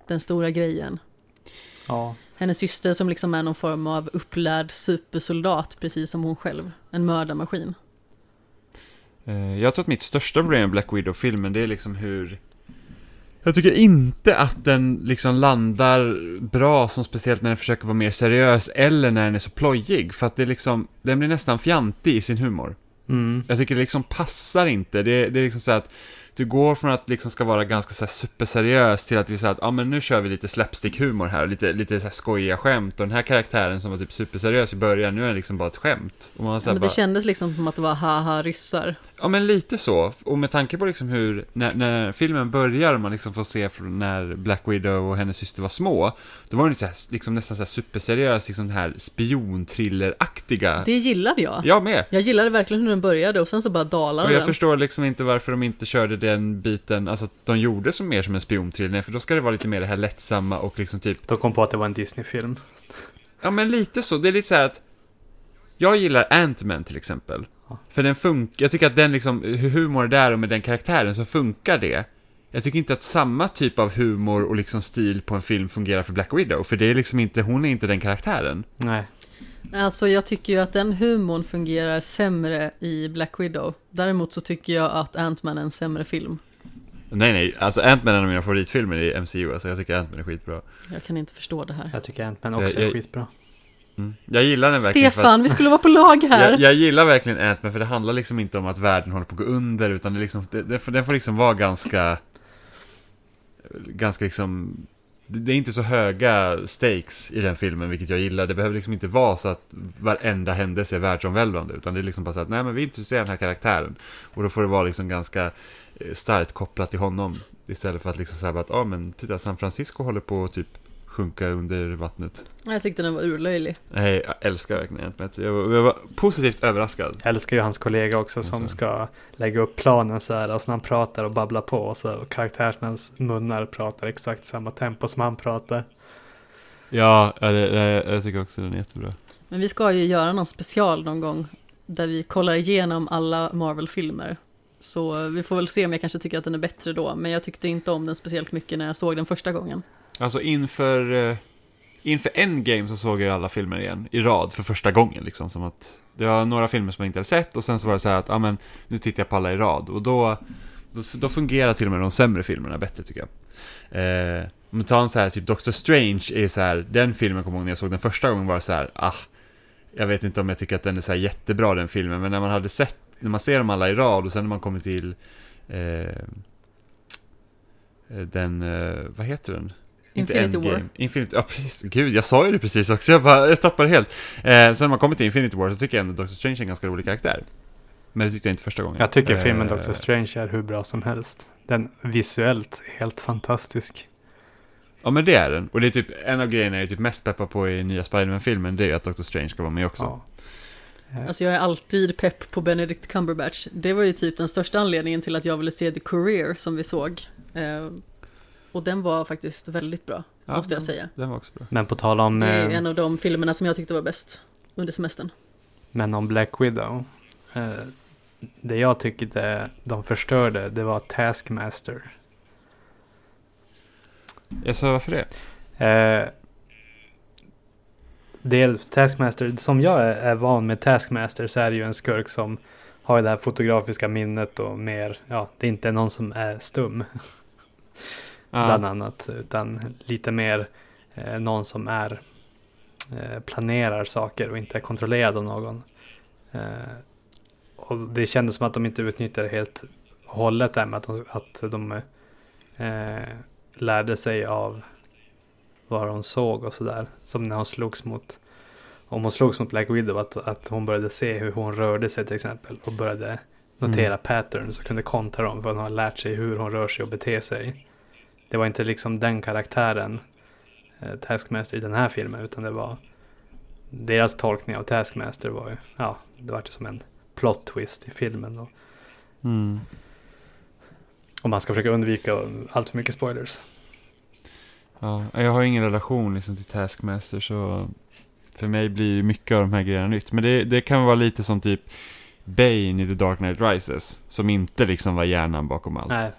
den stora grejen. ja, Hennes syster som liksom är någon form av upplärd supersoldat, precis som hon själv. En mördarmaskin. Eh, Jag tror att mitt största problem med Black Widow-filmen, det är liksom hur... Jag tycker inte att den liksom landar bra, som speciellt när den försöker vara mer seriös, eller när den är så plojig, för att det är liksom, den blir nästan fjantig i sin humor. mm, Jag tycker det liksom passar inte, det, det är liksom så att du går från att liksom ska vara ganska så här superseriös till att vi säger att ja men nu kör vi lite slapstick-humor här, lite, lite så här skojiga skämt, och den här karaktären som var typ superseriös i början, nu är den liksom bara ett skämt. Och man så Ja, men bara, det kändes liksom som att det var haha ryssar. Ja men lite så, och med tanke på liksom hur, när, när filmen börjar och man liksom får se från när Black Widow och hennes syster var små, då var den så här, liksom nästan så här superseriös, liksom den här spionthrilleraktiga. Det gillade jag. Jag med! Jag gillade verkligen hur den började och sen så bara dalade Och jag den. förstår liksom inte varför de inte körde den biten, alltså att de gjorde som mer som en spionthriller, för då ska det vara lite mer det här lättsamma och liksom typ, de kom på att det var en Disney-film. ja men lite så, det är lite så här att jag gillar Ant-Man till exempel. För den funkar, jag tycker att den liksom, hur humor är där och med den karaktären så funkar det. Jag tycker inte att samma typ av humor och liksom stil på en film fungerar för Black Widow, för det är liksom inte, hon är inte den karaktären. Nej, Alltså jag tycker ju att den humorn fungerar sämre i Black Widow. Däremot så tycker jag att Ant-Man är en sämre film. Nej nej, alltså Ant-Man är en av mina favoritfilmer i MCU, alltså jag tycker Ant-Man är skitbra. Jag kan inte förstå det här. jag tycker Ant-Man också Jag- är jag- skitbra. Mm. Jag gillar den verkligen för att- Stefan, vi skulle vara på lag *laughs* här! Jag, jag gillar verkligen Ant-Man för det handlar liksom inte om att världen håller på att gå under utan det, liksom, det, det, den får liksom vara ganska Ganska liksom det, det är inte så höga stakes i den filmen vilket jag gillar. Det behöver liksom inte vara så att varenda händelse är världsomvälvande utan det är liksom bara så att nej men vi intresserar den här karaktären. Och då får det vara liksom ganska eh, starkt kopplat till honom. Istället för att liksom säga att ja ah, men titta San Francisco håller på att typ sjunka under vattnet. Jag tyckte den var urlöjlig. Nej, jag älskar verkligen Ant-Man. Jag, var- jag var positivt överraskad. Jag älskar ju hans kollega också som Alltså. ska lägga upp planen så här och så när han pratar och babblar på och så och karaktärernas munnar pratar exakt samma tempo som han pratar. Ja, ja, det, det, jag tycker också den är jättebra. Men vi ska ju göra någon special någon gång där vi kollar igenom alla Marvel-filmer. Så vi får väl se om jag kanske tycker att den är bättre då. Men jag tyckte inte om den speciellt mycket när jag såg den första gången. Alltså inför, eh, inför Endgame så såg jag alla filmer igen i rad för första gången liksom. Som att det var några filmer som jag inte hade sett och sen så var det så här att, ja men nu tittar jag på alla i rad. Och då, då, då fungerar till och med de sämre filmerna bättre tycker jag. Eh, om du tar en så här, typ Doctor Strange är så här, den filmen kommer jag ihåg när jag såg den första gången var det så här, ah, jag vet inte om jag tycker att den är så här jättebra den filmen, men när man hade sett, när man ser dem alla i rad och sen när man kommer till eh, eh den, eh, vad heter den? Infinity War. Infinity, ja precis, gud jag sa ju det precis också, jag bara, jag tappade helt. Eh, sen när man kommer till Infinity War så tycker jag ändå Doctor Strange är en ganska rolig karaktär. Men det tyckte jag inte första gången. Jag tycker Eh, filmen Doctor Strange är hur bra som helst. Den visuellt helt fantastisk. Ja men det är den. Och det är typ, en av grejerna jag är typ mest peppad på i nya Spider-Man-filmen, det är ju att Doctor Strange ska vara med också. Ja. Eh, Alltså jag är alltid pepp på Benedict Cumberbatch. Det var ju typ den största anledningen till att jag ville se The Career som vi såg. Eh, och den var faktiskt väldigt bra, Ja, måste jag den- säga. Den var också bra. Men på tal om, Det är eh, en av de filmerna som jag tyckte var bäst under semestern. men om Black Widow. Eh, det jag tyckte de förstörde, det var Taskmaster. Jag sa varför det? Eh, dels Taskmaster, som jag är, är van med Taskmaster så är det ju en skurk som har det här fotografiska minnet och mer, ja, det är inte någon som är stum bland annat, utan lite mer eh, någon som är eh, planerar saker och inte är kontrollerad av någon. Eh, och det kändes som att de inte utnyttjade helt och hållet där med att de, att de eh, lärde sig av vad hon såg och sådär. Som när hon slogs mot, om hon slogs mot Black Widow, att, att hon började se hur hon rörde sig till exempel och började notera Mm. patterns och kunde kontra dem för hon har lärt sig hur hon rör sig och beter sig. Det var inte liksom den karaktären, eh, Taskmaster i den här filmen, utan det var deras tolkning av Taskmaster var ju, ja, det var ju som en plot twist i filmen. Och, Mm. och man ska försöka undvika allt för mycket spoilers. Ja, jag har ingen relation liksom till Taskmaster så för mig blir ju mycket av de här grejerna nytt. Men det, det kan vara lite som typ Bane i The Dark Knight Rises. Som inte liksom var hjärnan bakom allt. Nej.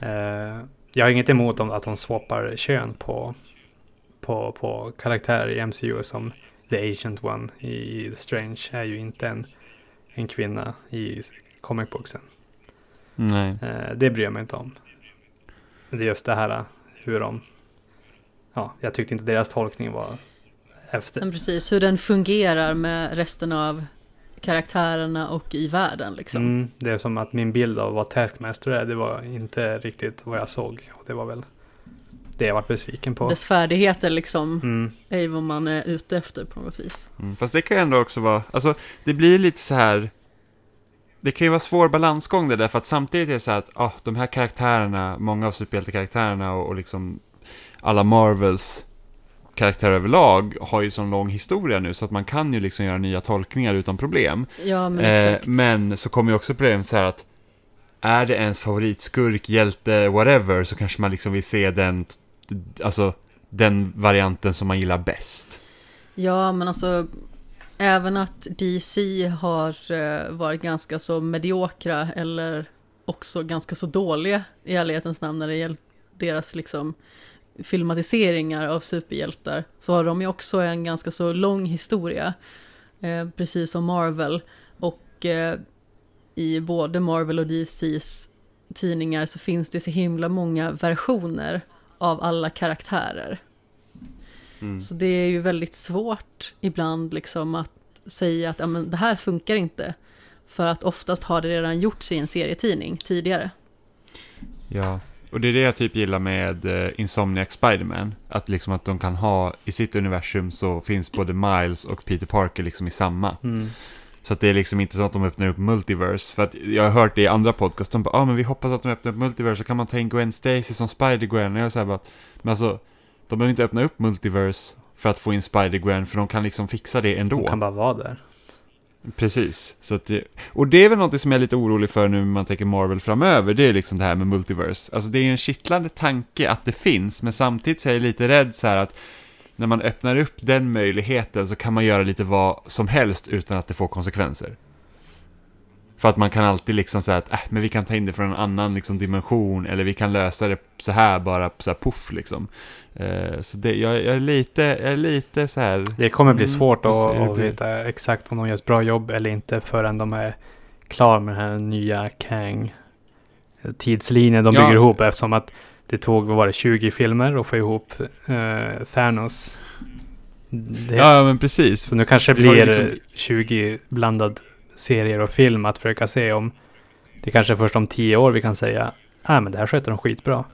Eh, jag har inget emot om att de swappar kön på, på, på karaktärer i MCU som The Agent One i The Strange är ju inte en, en kvinna i comic booksen. Nej. Eh, det bryr jag mig inte om. Det är just det här hur de... Ja, jag tyckte inte deras tolkning var efter. Men precis, hur den fungerar med resten av karaktärerna och i världen liksom. Mm, det är som att min bild av vad Taskmaster är, det var inte riktigt vad jag såg. Och det var väl det jag var besviken på. Dess färdigheter liksom Mm, är vad man är ute efter på något vis. Mm. Fast det kan ju ändå också vara, alltså det blir lite så här. Det kan ju vara svår balansgång det där, för att samtidigt är det så här att ah, de här karaktärerna, många av superhjältekaraktärerna och, och liksom alla Marvels karaktärer överlag har ju sån lång historia nu så att man kan ju liksom göra nya tolkningar utan problem. Ja, men Eh, exakt. men så kommer ju också problemet så här att är det ens favoritskurk, hjälte, whatever, så kanske man liksom vill se den, alltså den varianten som man gillar bäst. Ja, men alltså även att DC har eh, varit ganska så mediokra eller också ganska så dåliga i ärlighetens namn när det gäller deras liksom filmatiseringar av superhjältar så har de ju också en ganska så lång historia, eh, precis som Marvel. Och eh, i både Marvel och DCs tidningar så finns det så himla många versioner av alla karaktärer. Mm. Så det är ju väldigt svårt ibland liksom att säga att ja, men det här funkar inte. För att oftast har det redan gjorts i en serietidning tidigare. Ja, och det är det jag typ gillar med uh, Insomniac Spiderman. Att liksom att de kan ha, i sitt universum så finns både Miles och Peter Parker liksom i samma. mm. Så att det är liksom inte så att de öppnar upp multiverse. För att jag har hört det i andra podcast, de bara ah, men vi hoppas att de öppnar upp multiverse så kan man ta in Gwen Stacy som Spider-Gwen. Och jag säger bara, men alltså, de behöver inte öppna upp multiverse för att få in Spider-Gwen, för de kan liksom fixa det ändå. De kan bara vara där. Precis. Så att det, och det är väl något som jag är lite orolig för nu när man tänker Marvel framöver, det är liksom det här med multiverse. Alltså det är en kittlande tanke att det finns, men samtidigt så är jag lite rädd så här att när man öppnar upp den möjligheten så kan man göra lite vad som helst utan att det får konsekvenser. För att man kan alltid liksom säga att äh, men vi kan ta in det från en annan liksom, dimension eller vi kan lösa det så här bara så här puff liksom. Eh, så det, jag, jag, är lite, jag är lite så här. Det kommer bli Mm, svårt får att, att veta exakt om de gör ett bra jobb eller inte förrän de är klara med den här nya Kang tidslinjen de Ja. bygger ihop eftersom att det tog, vad var det, 20 filmer att få ihop eh, Thanos. Det, Ja, men precis. Så nu kanske det blir liksom- 20 blandad serier och film att försöka se om det kanske är först om 10 år vi kan säga ah, men det här sköter de skitbra.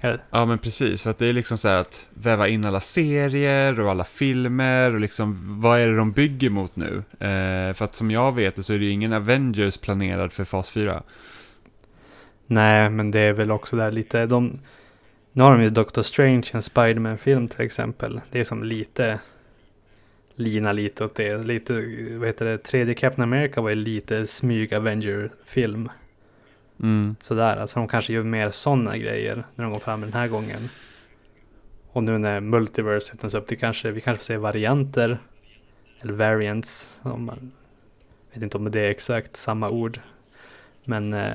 Eller, Ja men precis, för att det är liksom så här att väva in alla serier och alla filmer och liksom vad är det de bygger mot nu? Eh, för att som jag vet det så är det ju ingen Avengers planerad för fas 4. nej, men det är väl också där lite, de, nu har de ju Doctor Strange, en Spiderman-film till exempel. Det är som lite, lina lite åt det. Lite, vad heter det, tredje Captain America var ju lite smyg Avenger-film. Mm. Sådär, alltså de kanske gör mer sådana grejer när de går fram den här gången. Och nu när Multiverse öppnas upp, det kanske, vi kanske får se varianter. Eller variants. Om man, vet inte om det är exakt samma ord. Men eh,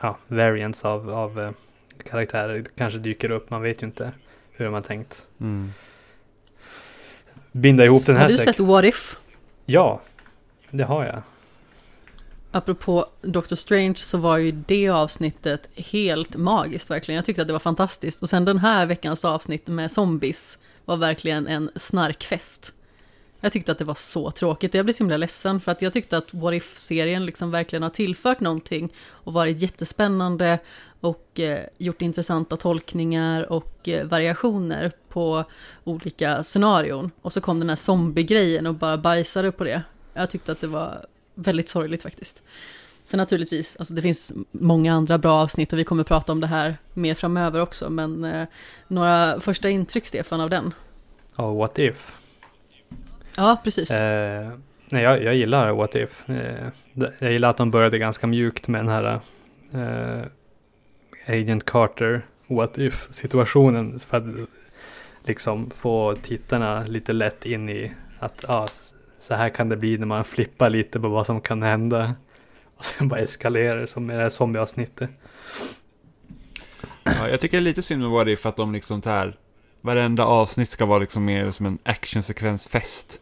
ja, variants av, av eh, karaktärer kanske dyker upp. Man vet ju inte hur de har tänkt. Mm. Binda ihop den här Har du sett What If? Ja, det har jag. Apropå Doctor Strange så var ju det avsnittet helt magiskt verkligen. Jag tyckte att det var fantastiskt. Och sen den här veckans avsnitt med zombies var verkligen en snarkfest. Jag tyckte att det var så tråkigt. Jag blev så himla ledsen för att jag tyckte att What If-serien liksom verkligen har tillfört någonting och varit jättespännande och eh, gjort intressanta tolkningar och eh, variationer på olika scenarion. Och så kom den här zombie-grejen och bara bajsade på det. Jag tyckte att det var väldigt sorgligt faktiskt. Sen naturligtvis, alltså det finns många andra bra avsnitt och vi kommer prata om det här mer framöver också, men eh, några första intryck, Stefan, av den? Ja, What If. Ja, precis. Eh, nej, jag, jag gillar What If. Eh, jag gillar att de började ganska mjukt med den här eh, Agent Carter What If situationen. För att liksom få tittarna lite lätt in i att ah, så här kan det bli när man flippar lite på vad som kan hända. Och sen bara eskalerar det som med det här zombieavsnittet. Ja, jag tycker det är lite synd med What If att de liksom tar varenda avsnitt ska vara liksom mer som en actionsekvensfest.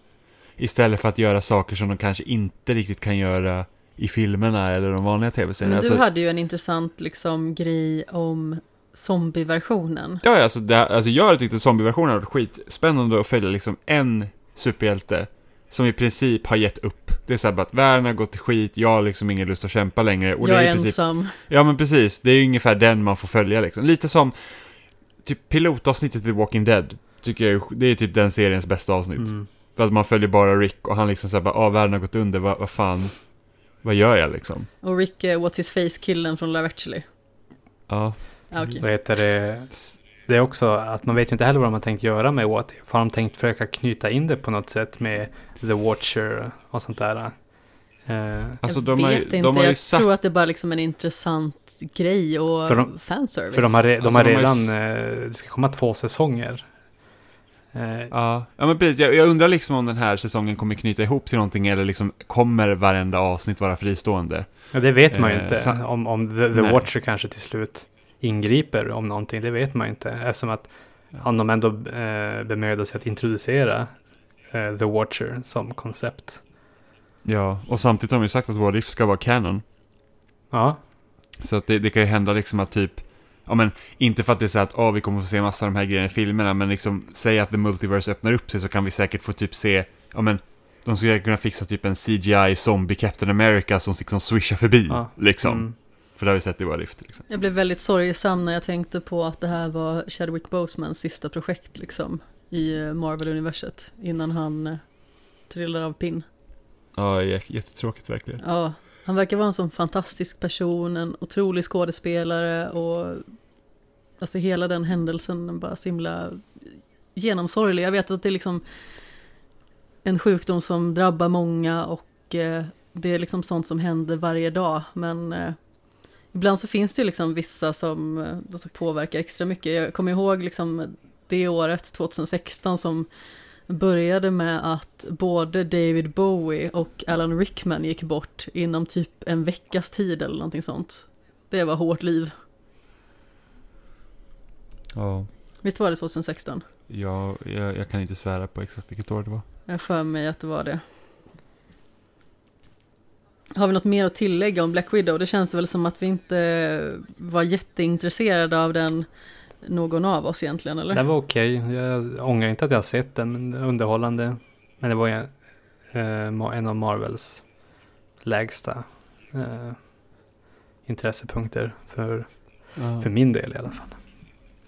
Istället för att göra saker som de kanske inte riktigt kan göra i filmerna eller de vanliga tv-serierna. men du Alltså, hade ju en intressant liksom, grej om zombieversionen. Ja, alltså, det, alltså jag tyckte zombieversionen varit skitspännande att följa liksom en superhjälte som i princip har gett upp. Det är så här bara att världen har gått till skit, jag har liksom ingen lust att kämpa längre. Och jag det är är princip, ensam. Ja men precis, det är ju ungefär den man får följa liksom. Lite som typ pilotavsnittet i Walking Dead. Tycker jag, det är typ den seriens bästa avsnitt. Mm. För att man följer bara Rick och han liksom såhär bara, ah världen har gått under, vad, vad fan, vad gör jag liksom? Och Rick, eh, What's His Face-killen från Love Actually. Ja. Ah, okej. Vad heter det? Det är också att man vet ju inte heller vad de har tänkt göra med What If. Har de tänkt försöka knyta in det på något sätt med The Watcher och sånt där? Eh, Alltså jag har, vet inte, de har ju jag sagt, tror att det är bara liksom en intressant grej och För de- fanservice. för de har, re- de Alltså, har de har ju redan, eh, det ska komma två säsonger. Eh, ja, ja men precis, jag, jag undrar liksom om den här säsongen kommer knyta ihop till någonting eller liksom kommer varenda avsnitt vara fristående? ja, det vet man ju Eh, inte. Om, om The, The. Watcher kanske till slut ingriper om någonting, det vet man ju inte. Eftersom att om de ändå eh, bemödar sig att introducera eh, The Watcher som koncept. Ja, och samtidigt har de ju sagt att What If ska vara canon. Ja, Så att det, det kan ju hända liksom att typ, ja men inte för att det är så att oh, vi kommer få se massa av de här grejerna i filmerna, men liksom säg att The Multiverse öppnar upp sig så kan vi säkert få typ se, ja men de skulle kunna fixa typ en CGI zombie Captain America som liksom swishar förbi, Ja. liksom. Mm. För det har vi sett i What If exempel. Jag blev väldigt sorgsam när jag tänkte på att det här var Chadwick Bosemans sista projekt liksom i eh, Marvel-universet innan han eh, trillar av pinn. Ja, jä- jättetråkigt verkligen. Ja, han verkar vara en sån fantastisk person, en otrolig skådespelare och alltså hela den händelsen är bara så himla genomsorglig. Jag vet att det är liksom en sjukdom som drabbar många och eh, det är liksom sånt som händer varje dag, men eh, ibland så finns det ju liksom vissa som, eh, alltså, som påverkar extra mycket. Jag kommer ihåg liksom det året, 2016, som började med att både David Bowie och Alan Rickman gick bort inom typ en veckas tid eller någonting sånt. Det var hårt liv. Ja, Visst var det 2016? jag, jag, jag kan inte svära på exakt vilket år det var. Jag för mig att det var det. Har vi något mer att tillägga om Black Widow? Det känns väl som att vi inte var jätteintresserade av den, någon av oss egentligen, eller? Den var okej. Jag ångrar inte att jag har sett den, men underhållande. Men det var eh, en av Marvels lägsta eh, intressepunkter för, för min del i alla fall.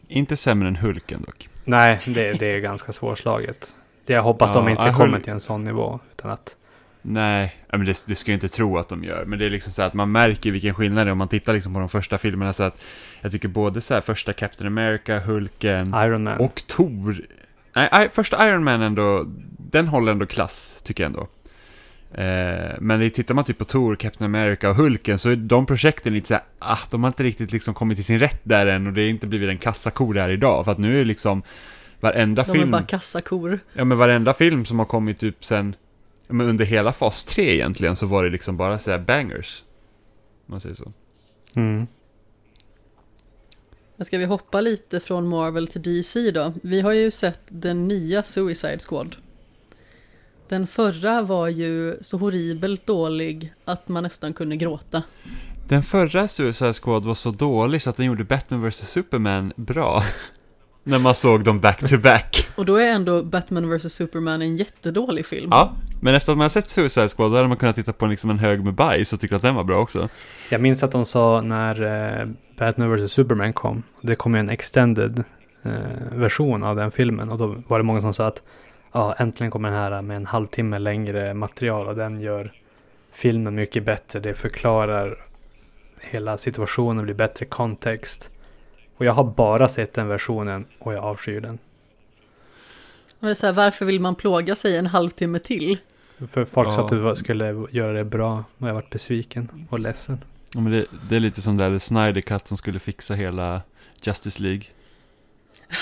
Inte sämre än Hulken dock. Nej, det, det är ganska svårslaget. Det jag hoppas de Ja, inte jag kommer till en sån nivå. Utan att, Nej, men det, det ska jag inte tro att de gör. Men det är liksom så att man märker vilken skillnad det är om man tittar liksom på de första filmerna. Så att jag tycker både så här första Captain America, Hulken och Thor. Nej, första Iron Man ändå, den håller ändå klass, tycker jag ändå. Eh, men tittar man typ på Thor, Captain America och Hulken så är de projekten lite så här, ah, de har inte riktigt liksom kommit till sin rätt där än och det är inte blivit en kassako där idag. För att nu är liksom varenda De är film... bara kassakor. Ja men varenda film som har kommit typ sen, men under hela fas 3 egentligen så var det liksom bara så här bangers. Om man säger så. Mm. Men ska vi hoppa lite från Marvel till DC då? Vi har ju sett den nya Suicide Squad. Den förra var ju så horribelt dålig att man nästan kunde gråta. Den förra Suicide Squad var så dålig så att den gjorde Batman vs Superman bra. *laughs* När man såg dem back to back. Och då är ändå Batman vs Superman en jättedålig film. Ja, men efter att man har sett Suicide Squad då hade man kunnat titta på liksom en hög med bajs och tycka att den var bra också. Jag minns att de sa när eh, Batman vs Superman kom. Det kom ju en extended eh, version av den filmen. Och då var det många som sa att ja, äntligen kommer den här med en halvtimme längre material. Och den gör filmen mycket bättre. Det förklarar hela situationen, blir bättre kontext. Och jag har bara sett den versionen och jag avskyr den. Och det är så här, varför vill man plåga sig en halvtimme till? För folk sa Ja. att det var- skulle göra det bra och jag varit besviken och ledsen. Ja, men det, det är lite som där Snyder Cut som skulle fixa hela Justice League.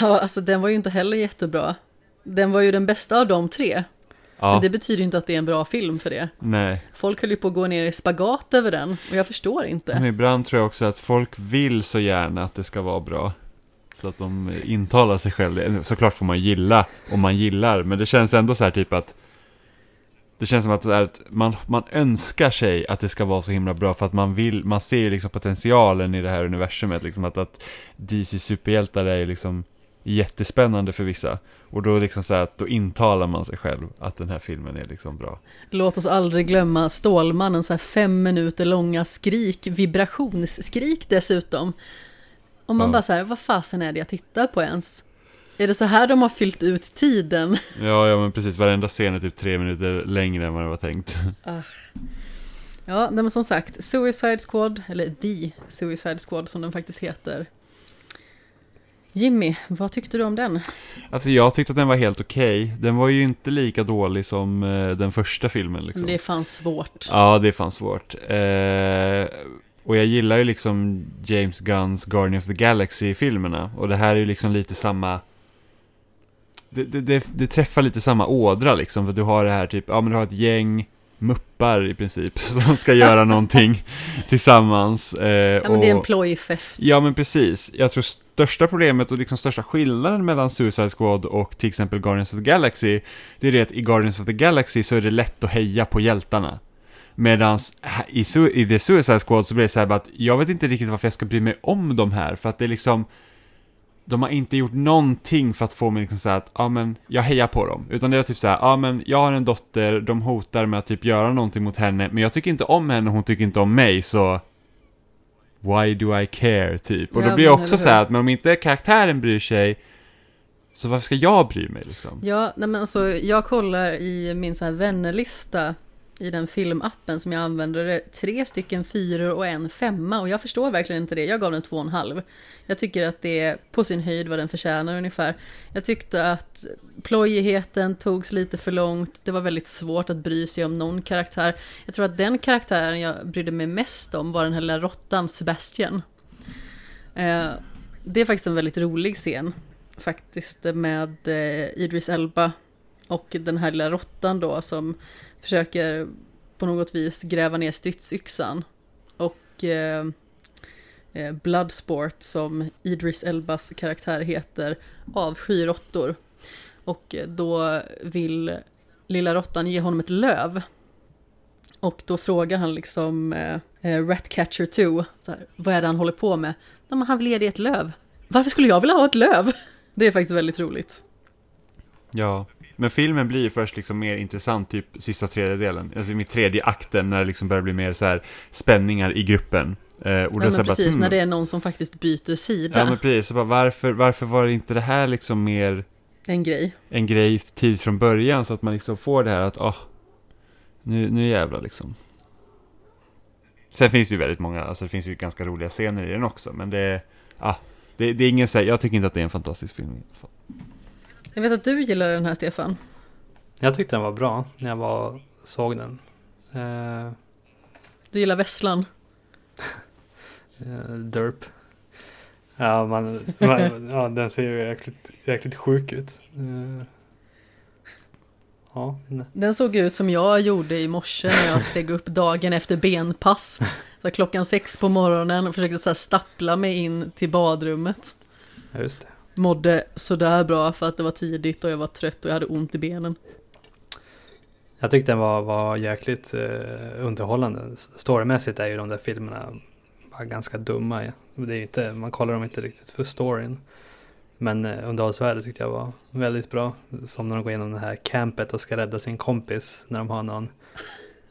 Ja, alltså den var ju inte heller jättebra. Den var ju den bästa av de tre. Ja, Men det betyder inte att det är en bra film för det. nej. Folk höll ju på att gå ner i spagat över den och jag förstår inte. Men ibland tror jag också att folk vill så gärna att det ska vara bra. Så att de intalar sig själva. Såklart får man gilla om man gillar, men det känns ändå så här typ att det känns som att, här att man, man önskar sig att det ska vara så himla bra för att man vill, man ser liksom potentialen i det här universumet. Liksom att, att DC superhjältar är liksom jättespännande för vissa. Och då liksom så att då intalar man sig själv att den här filmen är liksom bra. Låt oss aldrig glömma Stålmannens så här fem minuter långa skrik, vibrationsskrik dessutom. Och man Ja. bara så här, vad fasen är det jag tittar på ens? Är det så här de har fyllt ut tiden? *laughs* Ja, ja men precis, varenda scen är typ tre minuter längre än vad det var tänkt. *laughs* Ja, men som sagt, Suicide Squad, eller The Suicide Squad som den faktiskt heter. Jimmy, vad tyckte du om den? Alltså jag tyckte att den var helt okej. Den var ju inte lika dålig som eh, den första filmen liksom. Det är fan svårt. Ja, det är fan svårt. Eh, och jag gillar ju liksom James Gunns Guardian of the Galaxy-filmerna. Och det här är ju liksom lite samma... Det, det, det, det träffar lite samma ådra liksom. För du har det här typ, ja men du har ett gäng muppar i princip. *laughs* Som ska göra någonting *laughs* tillsammans. Eh, Ja, men det är en och- plojfest. Ja men precis. Jag tror största problemet och liksom största skillnaden mellan Suicide Squad och till exempel Guardians of the Galaxy Det är det att i Guardians of the Galaxy så är det lätt att heja på hjältarna Medan i, Su- i The Suicide Squad så blir det så här bara att jag vet inte riktigt varför jag ska bry mig om de här för att det är liksom de har inte gjort någonting för att få mig liksom så att, ja men, jag hejar på dem. Utan det är typ så här, ja men, jag har en dotter, de hotar med att typ göra någonting mot henne, men jag tycker inte om henne och hon tycker inte om mig, så Why do I care, typ. Och Ja, då blir det också så här att, men om inte karaktären bryr sig, så varför ska jag bry mig liksom? Ja, nej men alltså jag kollar i min så här vännerlista i den filmappen som jag använder, är tre stycken fyror och en femma och jag förstår verkligen inte det. Jag gav den två och en halv. Jag tycker att det är på sin höjd vad den förtjänar ungefär. Jag tyckte att plojigheten togs lite för långt. Det var väldigt svårt att bry sig om någon karaktär. Jag tror att den karaktären jag brydde mig mest om var den här lilla råttan Sebastian. Eh, det är faktiskt en väldigt rolig scen. Faktiskt med eh, Idris Elba Och den här lilla råttan då som försöker på något vis gräva ner stridsyxan. Och eh, eh Bloodsport som Idris Elbas karaktär heter avskyr råttor. Och eh, då vill lilla råttan ge honom ett löv. Och då frågar han liksom eh, eh Ratcatcher 2, här, vad är det han håller på med? Nej, men han vill ge dig ett löv. Varför skulle jag vilja ha ett löv? *laughs* Det är faktiskt väldigt roligt. Ja, men filmen blir ju först liksom mer intressant typ sista tredjedelen, alltså i tredje akten när det liksom börjar bli mer så här spänningar i gruppen. Eh, och ja, men precis, bara, hmm. när det är någon som faktiskt byter sida. Ja, men precis, så bara, varför, varför var det inte det här liksom mer en grej. En grej tid från början så att man liksom får det här att, oh, nu, nu jävlar liksom. Sen finns det ju väldigt många, alltså det finns ju ganska roliga scener i den också, men det, ah, det, det är ingen, jag tycker inte att det är en fantastisk film. Jag vet att du gillar den här Stefan. Jag tyckte den var bra när jag var, såg den. Uh... Du gillar Vesslan? uh, *laughs* derp. Ja, man, man, ja, den ser ju jäkligt, jäkligt sjuk ut. Uh... Ja, den såg ut som jag gjorde i morse när jag steg upp dagen efter benpass. Så klockan sex på morgonen och försökte så här stappla mig in till badrummet. Ja, just det mådde sådär bra för att det var tidigt och jag var trött och jag hade ont i benen. Jag tyckte den var, var jäkligt eh, underhållande. Storymässigt är ju de där filmerna bara ganska dumma. Ja. Det är inte, man kollar dem inte riktigt för storyn. Men eh, underhållsvärdet tyckte jag var väldigt bra. Som när de går igenom det här campet och ska rädda sin kompis när de har någon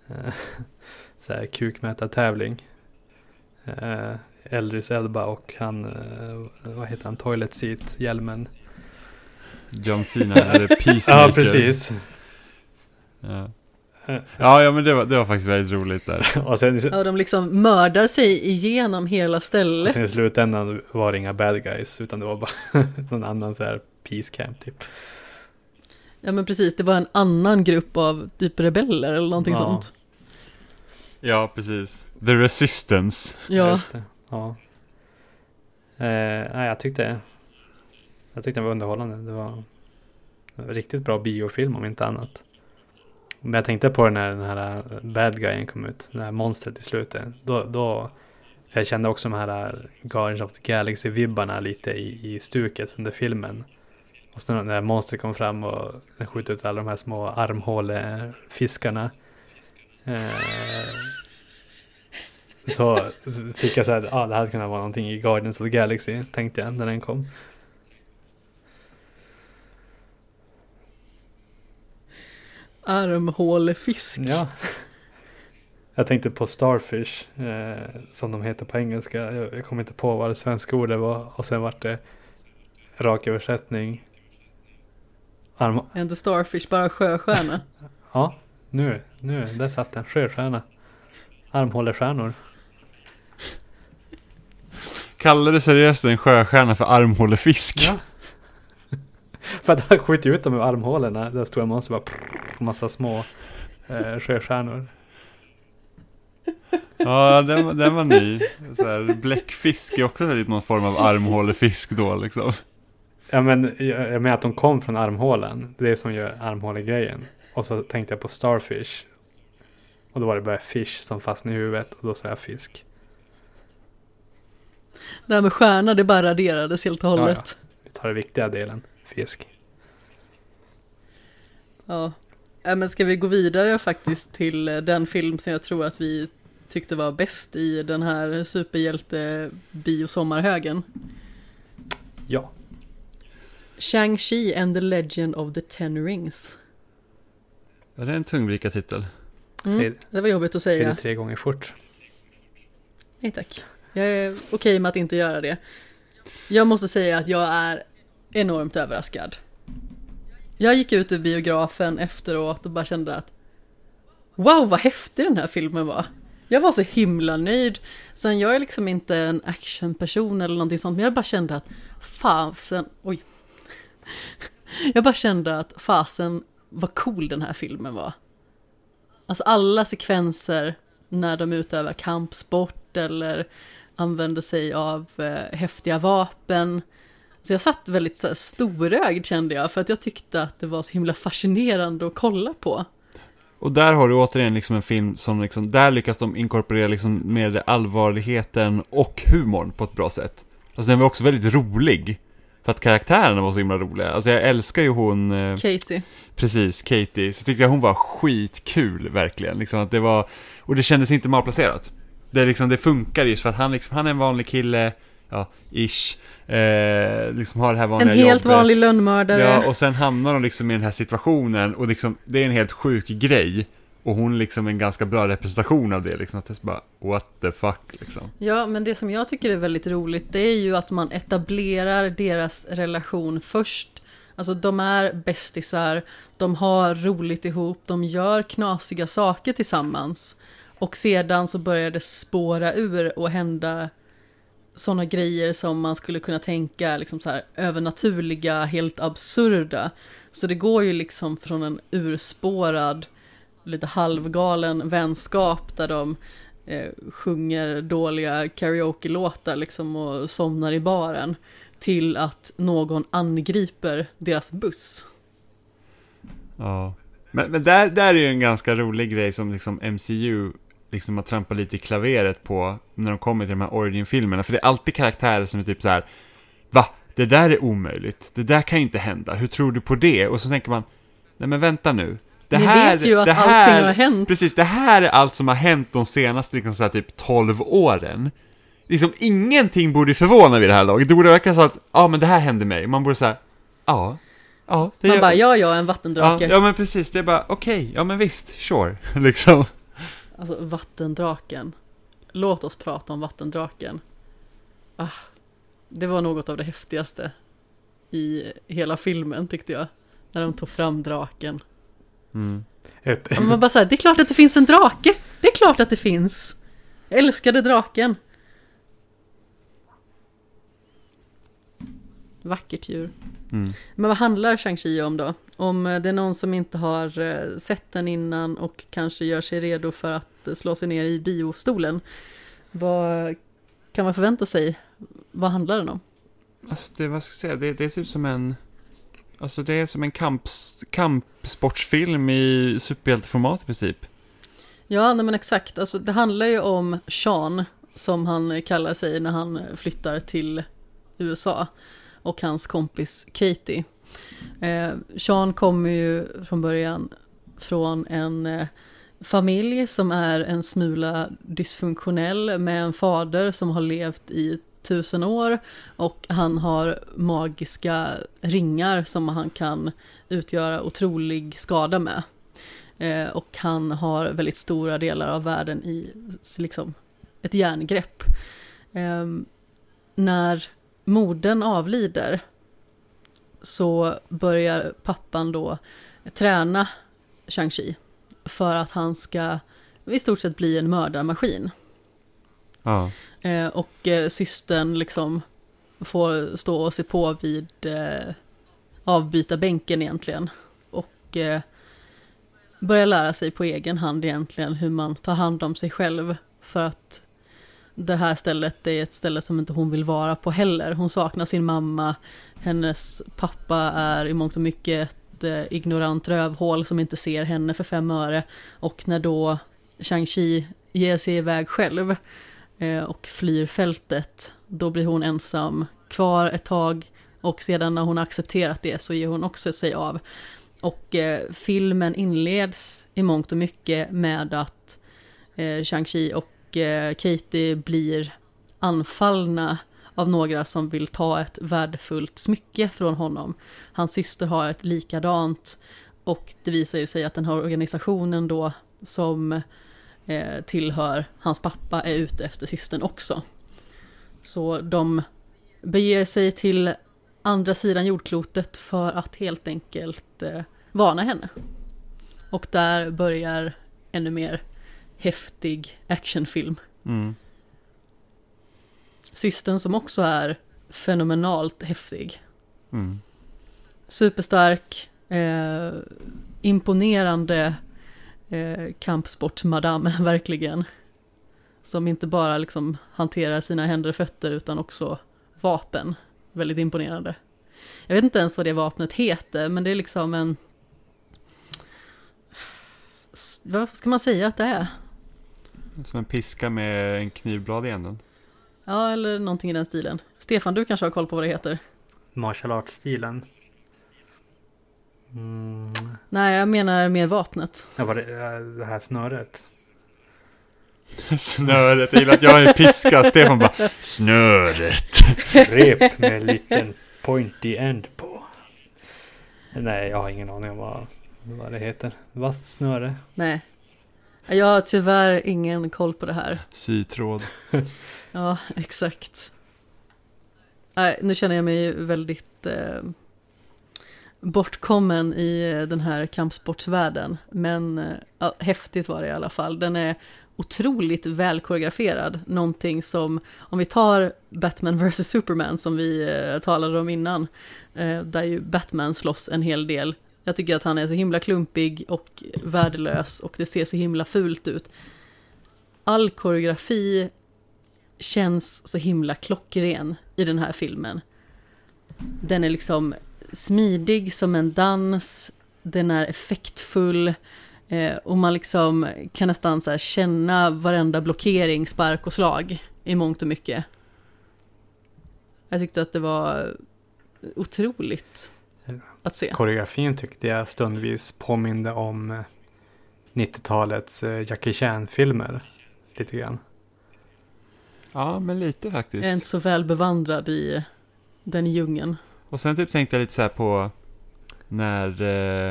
eh, *laughs* så här kukmätartävling. Eh, Eldris Elba och han, eh, vad heter han, Toilet Seat, hjälmen. John Cena är *laughs* Peacemaker. ja, precis. Ja. Ja, ja men det var, det var faktiskt väldigt roligt där. *laughs* och sen, ja, de liksom mördar sig igenom hela stället. Och sen i slutändan var det inga bad guys, utan det var bara *laughs* någon annan så här peace camp typ. Ja men precis, det var en annan grupp av typ rebeller eller någonting ja. sånt. Ja, precis. The Resistance. Ja. Ja. Eh, jag tyckte jag tyckte den var underhållande. Det var en riktigt bra biofilm om inte annat. Men jag tänkte på när den här eh, bad guyen kom ut, det här monstret i slutet. Då, då för jag kände också de här eh, Guardians of the Galaxy-vibbarna lite i, i stuket under filmen. Och sen när monstret kom fram och den skjuter ut alla de här små armhålefiskarna. Eh, så fick jag säga att ah, det här skulle vara någonting i Guardians of the Galaxy, tänkte jag när den kom. Armhålefisk. Ja. Jag tänkte på Starfish, eh, som de heter på engelska. Jag, jag kommer inte på vad det svenska ordet var. Och sen vart det rak översättning. Arm... Är inte Starfish bara sjöstjärna? *laughs* ja, nu, nu, där satt den. Sjöstjärna. Armhålestjärnor. Kallar du seriöst en sjöstjärna för armhålefisk? Ja. *laughs* för att han skjuter ut dem ur armhålorna. Där stora monster bara prrr, massa små eh, sjöstjärnor. Ja, den, den var ny. Så här, bläckfisk är också någon form av armhålefisk då liksom. Ja men jag menar att de kom från armhålan. Det är det som gör armhålegrejen. Och så tänkte jag på Starfish. Och då var det bara fish som fastnade i huvudet och då sa jag fisk. Det här med stjärna, det bara raderades helt och hållet. Ja, ja. Vi tar den viktiga delen, fisk. Ja. ja, men ska vi gå vidare faktiskt till den film som jag tror att vi tyckte var bäst i den här superhjälte biosommarhögen? Ja. Shang-Chi and the Legend of the Ten Rings. Är det en tungvrikartitel? Mm, det var jobbigt att säga. Säg det tre gånger fort. Nej tack. Jag är okej okay med att inte göra det. Jag måste säga att jag är enormt överraskad. Jag gick ut ur biografen efteråt och bara kände att Wow vad häftig den här filmen var. Jag var så himla nöjd. Sen jag är liksom inte en actionperson eller någonting sånt, men jag bara kände att fasen, oj. Jag bara kände att fasen vad cool den här filmen var. Alltså alla sekvenser när de utövar kampsport eller använder sig av eh, häftiga vapen. Så jag satt väldigt så här, storögd kände jag, för att jag tyckte att det var så himla fascinerande att kolla på. Och där har du återigen liksom en film som liksom, där lyckas de inkorporera liksom med allvarligheten och humorn på ett bra sätt. Alltså den var också väldigt rolig. För att karaktärerna var så himla roliga. Alltså jag älskar ju hon... eh, Katie. Precis, Katie. Så tyckte jag hon var skitkul, verkligen. Liksom att det var, och det kändes inte malplacerat. Det, liksom, det funkar just för att han, liksom, han är en vanlig kille, ja, ish. Eh, liksom har det här En vanliga helt jobbet. vanlig lönnmördare. Ja, och sen hamnar de liksom i den här situationen och liksom, det är en helt sjuk grej. Och hon är liksom en ganska bra representation av det, liksom. Att det är bara, what the fuck, liksom. Ja, men det som jag tycker är väldigt roligt, det är ju att man etablerar deras relation först. Alltså de är bästisar, de har roligt ihop, de gör knasiga saker tillsammans. Och sedan så började det spåra ur och hända sådana grejer som man skulle kunna tänka liksom så här, övernaturliga, helt absurda. Så det går ju liksom från en urspårad, lite halvgalen vänskap där de eh, sjunger dåliga karaoke-låtar liksom och somnar i baren till att någon angriper deras buss. Ja. Men, men där, där är ju en ganska rolig grej som liksom MCU liksom har trampat lite i klaveret på när de kommer till de här origin-filmerna. För det är alltid karaktärer som är typ så här, va? Det där är omöjligt. Det där kan ju inte hända. Hur tror du på det? Och så tänker man, nej men vänta nu. Det Ni här, vet ju att det här, allting har hänt. Precis, det här är allt som har hänt de senaste liksom så här, typ 12 åren. Liksom ingenting borde förvåna vid det här laget. Det borde verka så att, ja men det här hände mig. Man borde säga, ja, ja. Det Man gör- bara, ja, ja, en Ja, vattendrake. ja men precis, det är bara okej, ja men visst, sure, *laughs* liksom. Alltså vattendraken. Låt oss prata om vattendraken. Ah, det var något av det häftigaste i hela filmen tyckte jag. När de tog fram draken. Mm. Man bara såhär, det är klart att det finns en drake! Det är klart att det finns! Jag älskade draken. Vackert djur. Mm. Men vad handlar Shang-Chi om då? Om eh, det är någon som inte har eh, sett den innan och kanske gör sig redo för att eh, slå sig ner i biostolen. Vad kan man förvänta sig? Vad handlar den om? Alltså det, vad ska jag säga, det, det är typ som en, alltså det är som en kamps, kampsportsfilm i superhjälteformat i princip. Ja, nej men exakt. Alltså, det handlar ju om Sean, som han kallar sig när han flyttar till USA. Och hans kompis Katie. Eh, Sean kommer ju från början från en eh, familj som är en smula dysfunktionell med en fader som har levt i tusen år och han har magiska ringar som han kan utgöra otrolig skada med. Eh, och han har väldigt stora delar av världen i liksom, ett järngrepp. Eh, när modern avlider så börjar pappan då träna Shang-Chi för att han ska i stort sett bli en mördarmaskin. Ja. Eh, och eh, systern liksom får stå och se på vid eh, avbytarbänken egentligen. Och eh, börja lära sig på egen hand egentligen hur man tar hand om sig själv. För att det här stället är ett ställe som inte hon vill vara på heller. Hon saknar sin mamma. Hennes pappa är i mångt och mycket ett eh, ignorant rövhål som inte ser henne för fem öre. Och när då Shang-Chi ger sig iväg själv eh, och flyr fältet, då blir hon ensam kvar ett tag och sedan när hon har accepterat det så ger hon också sig av. Och eh, filmen inleds i mångt och mycket med att eh, Shang-Chi och Eh, Katie blir anfallna av några som vill ta ett värdefullt smycke från honom. Hans syster har ett likadant och det visar ju sig att den här organisationen då som eh, tillhör hans pappa är ute efter systern också. Så de beger sig till andra sidan jordklotet för att helt enkelt eh, varna henne. Och där börjar ännu mer häftig actionfilm. Mm. Systern som också är fenomenalt häftig. Mm. Superstark, eh, imponerande eh, kampsportsmadam, *laughs* verkligen. Som inte bara liksom hanterar sina händer och fötter utan också vapen. väldigt imponerande. Jag vet inte ens vad det vapnet heter, men det är liksom en... Vad ska man säga att det är? Som en piska med en knivblad i änden. Ja, eller någonting i den stilen. Stefan, du kanske har koll på vad det heter? Martial arts-stilen. Mm. Nej, jag menar mer vapnet. Ja, var det, det här snöret? *laughs* Snöret, jag gillar att jag är piska. Stefan bara, snöret. Rep med en liten pointy end på. Nej, jag har ingen aning om vad, vad det heter. Vasst snöre. Nej. Jag har tyvärr ingen koll på det här. Sytråd. *laughs* Ja, exakt. Nej, nu känner jag mig väldigt eh, bortkommen i den här kampsportsvärlden. Men eh, ja, häftigt var det i alla fall. Den är otroligt välkoreograferad. Någonting som, om vi tar Batman vs Superman som vi eh, talade om innan, eh, där ju Batman slåss en hel del. Jag tycker att han är så himla klumpig och värdelös och det ser så himla fult ut. All koreografi känns så himla klockren i den här filmen. Den är liksom smidig som en dans, den är effektfull eh, och man liksom kan nästan så känna varenda blockering, spark och slag i mångt och mycket. Jag tyckte att det var otroligt att se. Koreografin tyckte jag stundvis påminde om eh, 90-talets eh, Jackie Chan-filmer. Lite grann. Ja, men lite faktiskt. Jag är inte så väl bevandrad i den djungeln. Och sen typ tänkte jag lite så här på när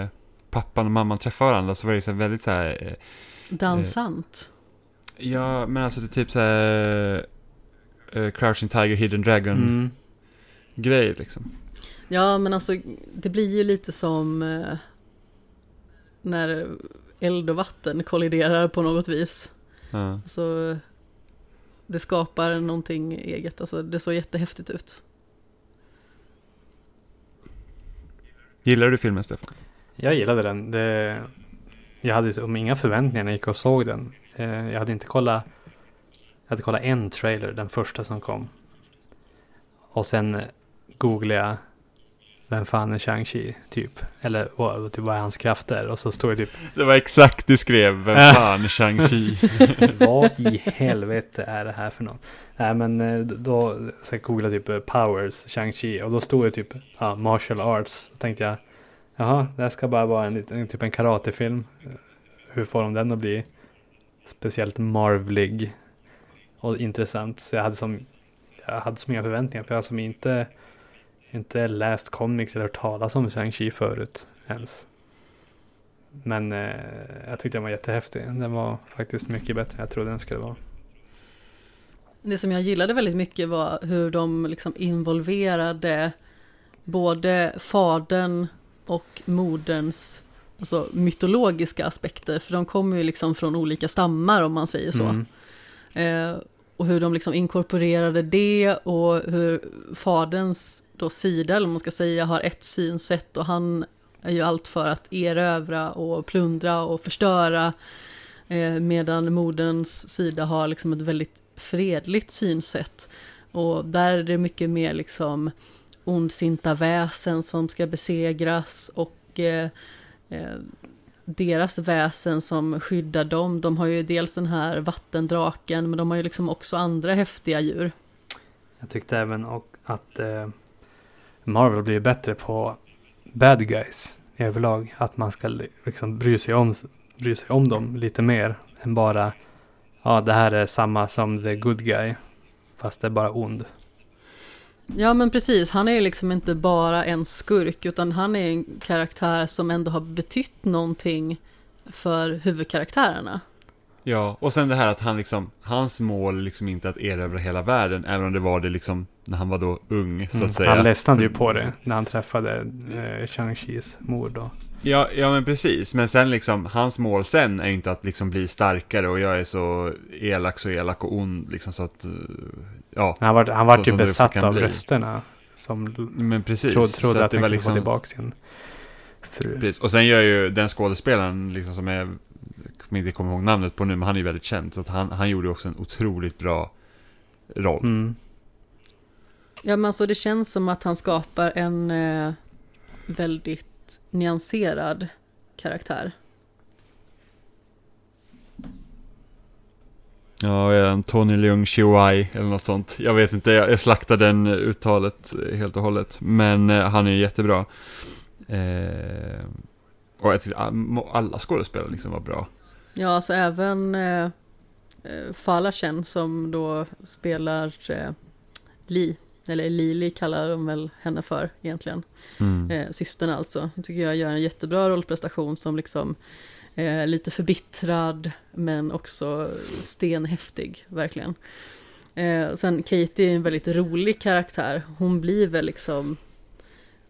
eh, pappan och mamman träffar varandra så var det så här väldigt så här. Eh, Dansant. ja, men alltså det är typ så här. Eh, Crouching Tiger, Hidden Dragon Mm. grej liksom. Ja, men alltså det blir ju lite som eh, när eld och vatten kolliderar på något vis. Ja. Så det skapar någonting eget, alltså det såg jättehäftigt ut. Gillar du filmen Stefan? Jag gillade den. Det, jag hade som inga förväntningar när jag gick och såg den. Eh, jag hade inte kollat. Jag hade kollat en trailer, den första som kom. Och sen googlade jag. Vem fan är Shang-Chi? Typ. Eller vad, typ, vad är hans krafter? Och så står det typ. Det var exakt du skrev, vem fan, Shang-Chi. *laughs* Vad i helvete är det här för något? Nej men eh, då så jag googlade typ eh, Powers, Shang-Chi. Och då stod det typ ja, Martial Arts. Så tänkte jag. Jaha, det här ska bara vara en, liten- typ en karatefilm. Hur får de den att bli speciellt marvlig och intressant? Så jag hade som jag hade så många förväntningar. För jag som inte inte läst comics eller hört talas om Shang-Chi förut ens. Men eh, jag tyckte den var jättehäftig. Den var faktiskt mycket bättre än jag trodde den skulle vara. Det som jag gillade väldigt mycket var hur de liksom involverade både fadern och moderns alltså mytologiska aspekter. För de kommer ju liksom från olika stammar om man säger så. Mm. Eh, och hur de liksom inkorporerade det och hur faderns då sida, eller vad man ska säga, har ett synsätt och han är ju allt för att erövra och plundra och förstöra. Eh, medan moderns sida har liksom ett väldigt fredligt synsätt. Och där är det mycket mer liksom ondsinta väsen som ska besegras och eh, eh, deras väsen som skyddar dem. De har ju dels den här vattendraken men de har ju liksom också andra häftiga djur. Jag tyckte även att eh, Marvel blir bättre på bad guys överlag. Att man ska liksom bry sig om, bry sig om dem lite mer än bara ja, det här är samma som the good guy. Fast det är bara ond. Ja men precis, han är ju liksom inte bara en skurk utan han är en karaktär som ändå har betytt någonting för huvudkaraktärerna. Ja, och sen det här att han liksom, hans mål liksom inte att erövra hela världen, även om det var det liksom när han var då ung, så Mm, att säga. Han ledsnade ju på det när han träffade eh, Shang-Chis mor då. Ja, ja men precis, men sen liksom, hans mål sen är ju inte att liksom bli starkare och jag är så elak, så elak och ond liksom så att, eh, ja, Han var, han var som också besatt av bli. rösterna. Som men precis. trodde, så att, det han kunde liksom, få tillbaka sin fru. Precis. Och sen gör ju den skådespelaren liksom som är, jag kommer inte komma ihåg namnet på nu, men han är ju väldigt känd, så att han, han gjorde också en otroligt bra roll. Mm. Ja men alltså det känns som att han skapar en eh, väldigt nyanserad karaktär. Ja, Tony Leung Chihuai eller något sånt. Jag vet inte, jag, slaktar den uttalet helt och hållet. Men eh, han är ju jättebra. Eh, och jag tycker alla skådespelare liksom var bra. Ja, alltså även eh, eh Falachen som då spelar eh, Li, eller Lili kallar de väl henne för egentligen. Mm. Eh, systern alltså, tycker jag gör en jättebra rollprestation som liksom Eh, lite förbittrad men också stenhäftig, verkligen. Eh, sen Katie är en väldigt rolig karaktär. Hon blir väl liksom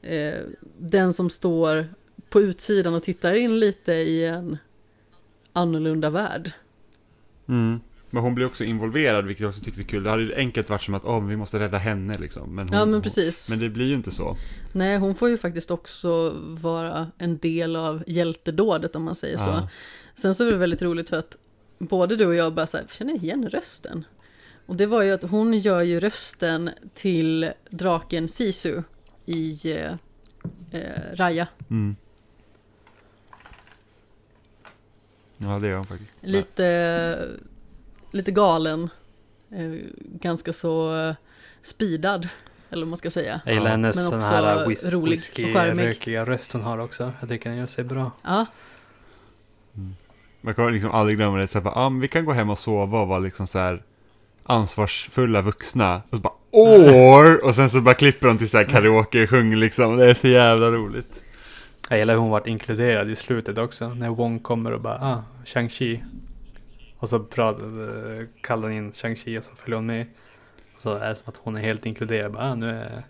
eh, den som står på utsidan och tittar in lite i en annorlunda värld. Mm. Men hon blir också involverad, vilket jag också tyckte är kul. Det hade enkelt varit som att oh, vi måste rädda henne liksom. Men hon, ja, men precis. Hon, men det blir ju inte så. Nej, hon får ju faktiskt också vara en del av hjältedådet om man säger ja. så. Sen så är det väldigt roligt för att både du och jag bara så här, känner igen rösten. Och det var ju att hon gör ju rösten till draken Sisu i eh, eh Raya. Mm. Ja, det gör hon faktiskt. Lite lite galen. Eh, ganska så eh, speedad, eller vad man ska säga. Jag gillar hennes Men också här whis rolig whisky, rökiga röst hon har också. Jag tycker den gör sig bra. Ja. Mm. Man kan liksom aldrig glömma det, så här, ah, vi kan gå hem och sova och vara liksom så här ansvarsfulla vuxna. Och så bara år! *laughs* Och sen så bara klipper de till så här karaoke-sjung liksom. Det är så jävla roligt. Jag gillar hur hon varit inkluderad i slutet också. När Wong kommer och bara, ah, Shang-Chi. Och så pratar, kallar hon in Shang-Chi och så följer hon med. Och så är det som att hon är helt inkluderad. Bara, ah, nu är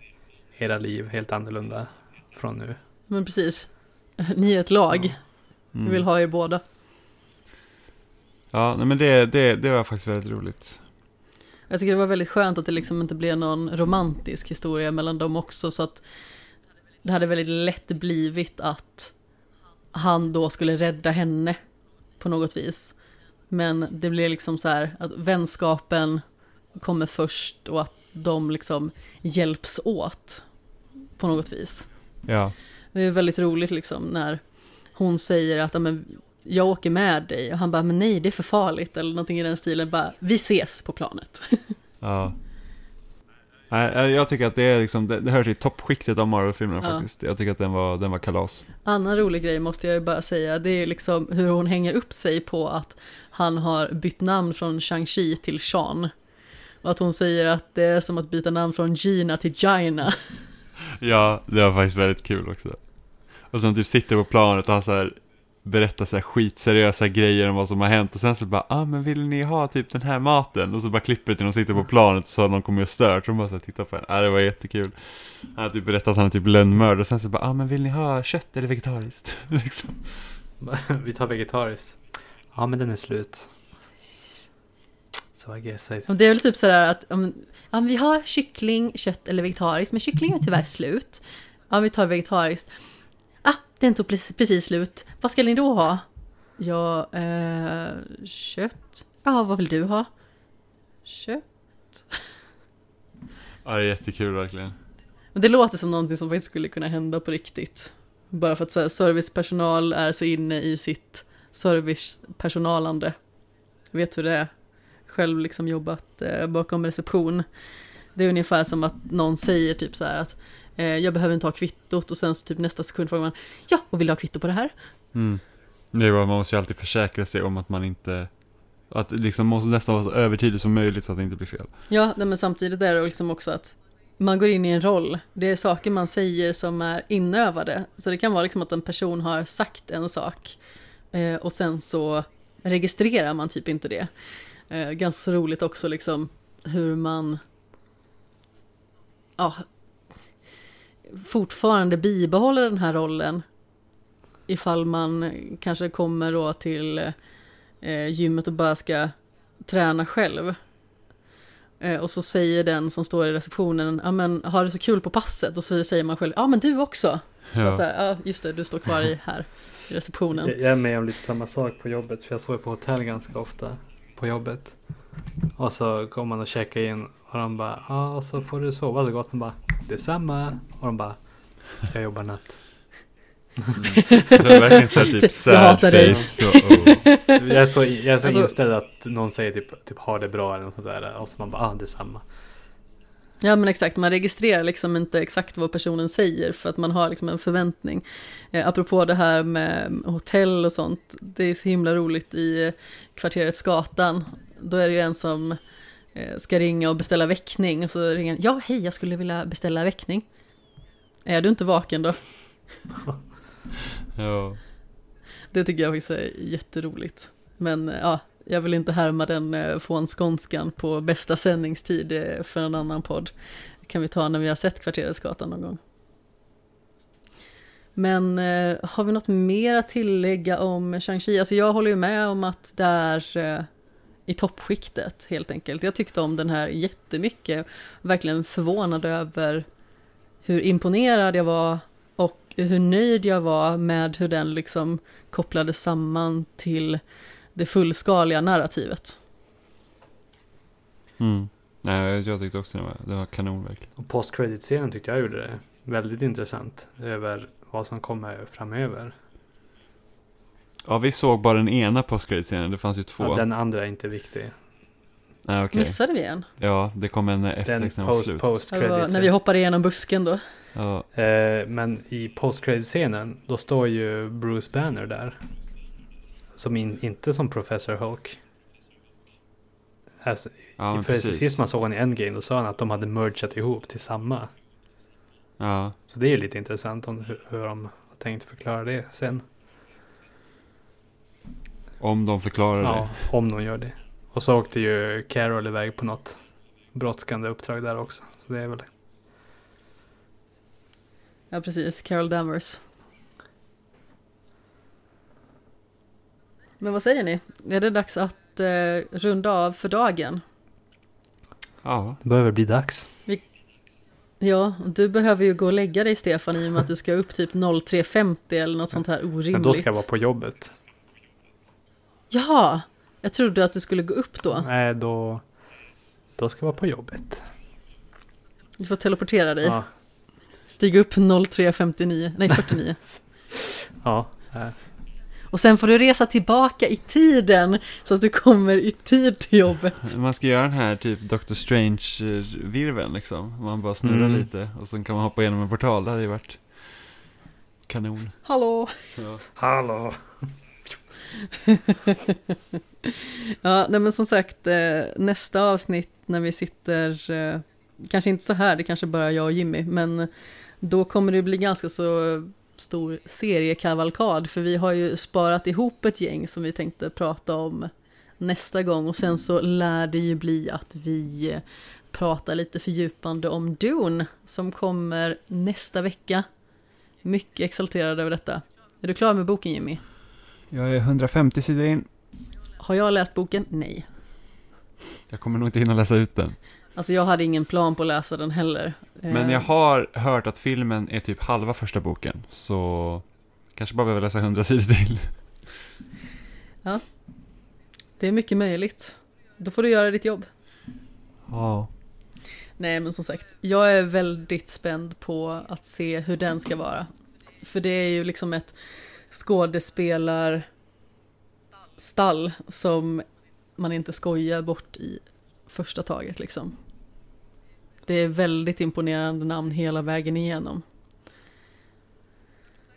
era liv helt annorlunda från nu. Men precis. Ni är ett lag. Mm. Vi vill ha er båda. Ja, men det, det, det var faktiskt väldigt roligt. Jag tycker det var väldigt skönt att det liksom inte blev någon romantisk historia mellan dem också. Så att det hade väldigt lätt blivit att han då skulle rädda henne på något vis. Men det blir liksom så här att vänskapen kommer först och att de liksom hjälps åt på något vis. Ja. Det är väldigt roligt liksom när hon säger att men, jag åker med dig och han bara men nej det är för farligt eller någonting i den stilen bara vi ses på planet. Ja. Nej, jag tycker att det är liksom, det, det hör till toppskiktet av Marvel-filmerna ja. faktiskt. Jag tycker att den var, den var kalas. Annan rolig grej måste jag ju bara säga, det är liksom hur hon hänger upp sig på att han har bytt namn från Shang-Chi till Sean. Och att hon säger att det är som att byta namn från Gina till Gina. *laughs* Ja, det var faktiskt väldigt kul också. Och sen typ sitter på planet och han så här berättar så här skitseriösa grejer om vad som har hänt och sen så bara, ah men vill ni ha typ den här maten? Och så bara klipper till de sitter på planet så de kommer och stört och de bara så här, tittar på henne. Ah, det var jättekul. Han har typ berättat att han är typ lönnmördare och sen så bara, ah men vill ni ha kött eller vegetariskt? *laughs* liksom. *laughs* Vi tar vegetariskt. Ja men den är slut. Så I guess I... Det är väl typ sådär att om, om vi har kyckling, kött eller vegetariskt, men kyckling är tyvärr slut. Ja, vi tar vegetariskt. Den tog precis slut. Vad ska ni då ha? Ja, eh, kött. Ja, vad vill du ha? Kött. *laughs* Ja, det är jättekul verkligen. Men det låter som någonting som faktiskt skulle kunna hända på riktigt. Bara för att så här, servicepersonal är så inne i sitt servicepersonalande. Vet hur det är. Själv liksom jobbat eh, bakom reception. Det är ungefär som att någon säger typ så här att jag behöver inte ha kvittot och sen så typ nästa sekund frågar man ja, och vill du ha kvitto på det här? Mm. Var, man måste ju alltid försäkra sig om att man inte att liksom måste nästan vara så övertydligt som möjligt så att det inte blir fel. Ja, men samtidigt är det liksom också att man går in i en roll. Det är saker man säger som är inövade. Så det kan vara liksom att en person har sagt en sak eh, och sen så registrerar man typ inte det. Eh, ganska roligt också liksom hur man ja, fortfarande bibehåller den här rollen ifall man kanske kommer då till eh, gymmet och bara ska träna själv. Eh, och så säger den som står i receptionen, ja men har du så kul på passet? Och så säger man själv, ja men du också. Ja. Så här, ja just det, du står kvar i *laughs* här i receptionen. Jag är med om lite samma sak på jobbet, för jag sover på hotell ganska ofta på jobbet. Och så kommer man och checkar in Och de bara, ja så får du sova så gott. Man bara, detsamma. Och de bara, jag jobbar natt. Det var *laughs* verkligen så här typ *laughs* Jag sad face och, oh. *laughs* Jag är så, jag är så Alltså- inställd att någon säger typ, typ ha det bra eller något sånt där. Och så man bara, ah detsamma. Ja men exakt, man registrerar liksom inte exakt vad personen säger för att man har liksom en förväntning. Eh, apropå det här med hotell och sånt, det är så himla roligt i eh, kvarteret Skatan. Då är det ju en som eh, ska ringa och beställa väckning och så ringer han, ja hej jag skulle vilja beställa väckning. Är du inte vaken då? *laughs* Ja. Det tycker jag faktiskt är jätteroligt. Men eh, ja, jag vill inte härma den eh, från skånskan på bästa sändningstid eh, för en annan podd. Det kan vi ta när vi har sett Kvarteretsgatan någon gång. Men eh, har vi något mer att tillägga om Shang-Chi? Alltså jag håller ju med om att det är eh, i toppskiktet helt enkelt. Jag tyckte om den här jättemycket. Verkligen förvånad över hur imponerad jag var och hur nöjd jag var med hur den liksom kopplades samman till det fullskaliga narrativet. Mm. Nej, jag tyckte också det var, det var kanon verkligen. Och post credit scenen tyckte jag gjorde det väldigt intressant. Över vad som kommer framöver. Ja, vi såg bara den ena postcredit-scenen, det fanns ju två. Ja, den andra är inte viktig. Nej, okej. Missade vi en? Ja, det kom en Den eftertext när post, slut. post Det var credit när vi hoppade igenom busken då. Ja, Eh, men i post scenen då står ju Bruce Banner där. Som in, inte som Professor Hulk. Alltså, ja för precis. sist man såg honom i Endgame då sa han att de hade mergat ihop till samma. Ja, Så det är ju lite intressant om hur, hur de har tänkt förklara det sen. om de förklarar Ja, om de gör det. Och så åkte ju Carol iväg på något brådskande uppdrag där också. Så det är väl Ja, precis. Carol Danvers. Men vad säger ni? Är det dags att eh, runda av för dagen? det. Ja, Det börjar väl bli dags. Ja, du behöver ju gå och lägga dig Stefan i och med att du ska upp typ 03.50 eller något sånt här orimligt. Men då ska jag vara på jobbet. Ja, jag trodde att du skulle gå upp då. Nej, då, då ska jag vara på jobbet. Du får teleportera dig. Ja, Stiga upp 03.59, nej *laughs* 49. ja. Och sen får du resa tillbaka i tiden så att du kommer i tid till jobbet. *laughs* man ska göra den här typ Doctor Strange-virveln liksom. Man bara snurrar Mm. lite och sen kan man hoppa igenom en portal. Det hade ju varit kanon. Hallå! Ja. Hallå! *laughs* Ja, nej men som sagt, eh, nästa avsnitt när vi sitter, eh, kanske inte så här, det kanske bara jag och Jimmy, men då kommer det bli ganska så stor seriekavalkad, för vi har ju sparat ihop ett gäng som vi tänkte prata om nästa gång, och sen så lär det ju bli att vi eh, pratar lite fördjupande om Dune, som kommer nästa vecka. Mycket exalterad över detta. Är du klar med boken Jimmy? Jag är 150 sidor in. Har jag läst boken? Nej. Jag kommer nog inte hinna läsa ut den. Alltså jag hade ingen plan på att läsa den heller. Men Eh, jag har hört att filmen är typ halva första boken. Så kanske bara behöver läsa 100 sidor till. Det är mycket möjligt. Då får du göra ditt jobb. Ja. Nej men som sagt, jag är väldigt spänd på att se hur den ska vara. För det är ju liksom ett skådespelarstall som man inte skojar bort i första taget liksom. Det är väldigt imponerande namn hela vägen igenom.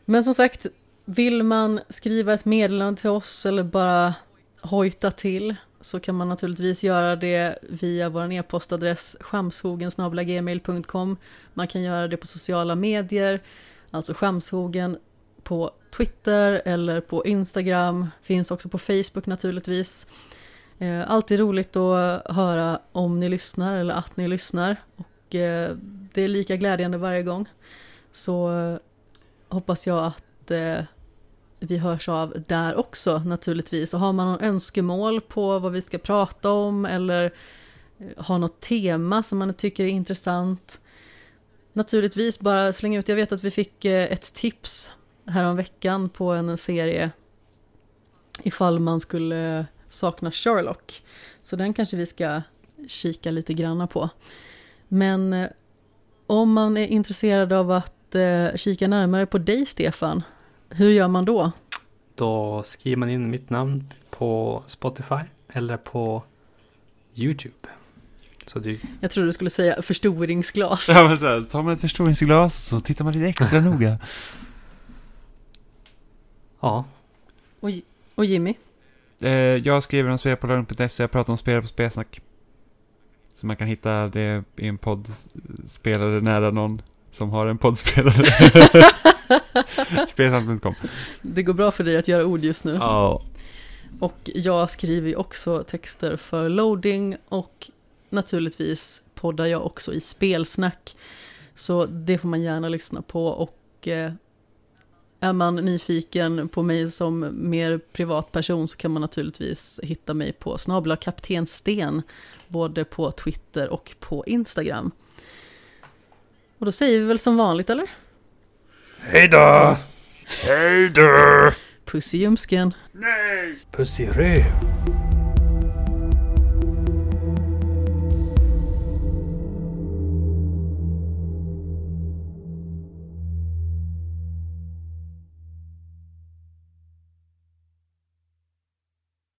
Men som sagt, vill man skriva ett meddelande till oss eller bara hojta till så kan man naturligtvis göra det via vår e-postadress skamshogensgmail.com Man kan göra det på sociala medier, alltså Skamshogen på Twitter eller på Instagram, finns också på Facebook naturligtvis. Eh, Alltid roligt att höra om ni lyssnar eller att ni lyssnar och eh, det är lika glädjande varje gång. Så eh, hoppas jag att eh, vi hörs av där också naturligtvis. Och har man någon önskemål på vad vi ska prata om eller eh, har något tema som man tycker är intressant. Naturligtvis bara slänga ut, jag vet att vi fick eh, ett tips här veckan på en serie ifall man skulle sakna Sherlock. Så den kanske vi ska kika lite granna på. Men eh, om man är intresserad av att eh, kika närmare på dig Stefan, hur gör man då? Då skriver man in mitt namn på Spotify eller på YouTube. Så det, Jag tror du skulle säga förstoringsglas. Ja, men så här, tar man ett förstoringsglas så tittar man lite extra *laughs* noga. Ja, Och, och Jimmy? Eh, jag skriver om spel på lördag.se, jag pratar om spel på Spelsnack. Så man kan hitta det i en poddspelare nära någon som har en poddspelare. *laughs* Spelsnack.com. Det går bra för dig att göra ord just nu. Ja. Och jag skriver ju också texter för loading och naturligtvis poddar jag också i spelsnack. Så det får man gärna lyssna på och eh, är man nyfiken på mig som mer privatperson så kan man naturligtvis hitta mig på snabla kapten Sten både på Twitter och på Instagram. Och då säger vi väl som vanligt eller? Hej då! Hej då! Puss i ljumsken! Nej! Puss i röv!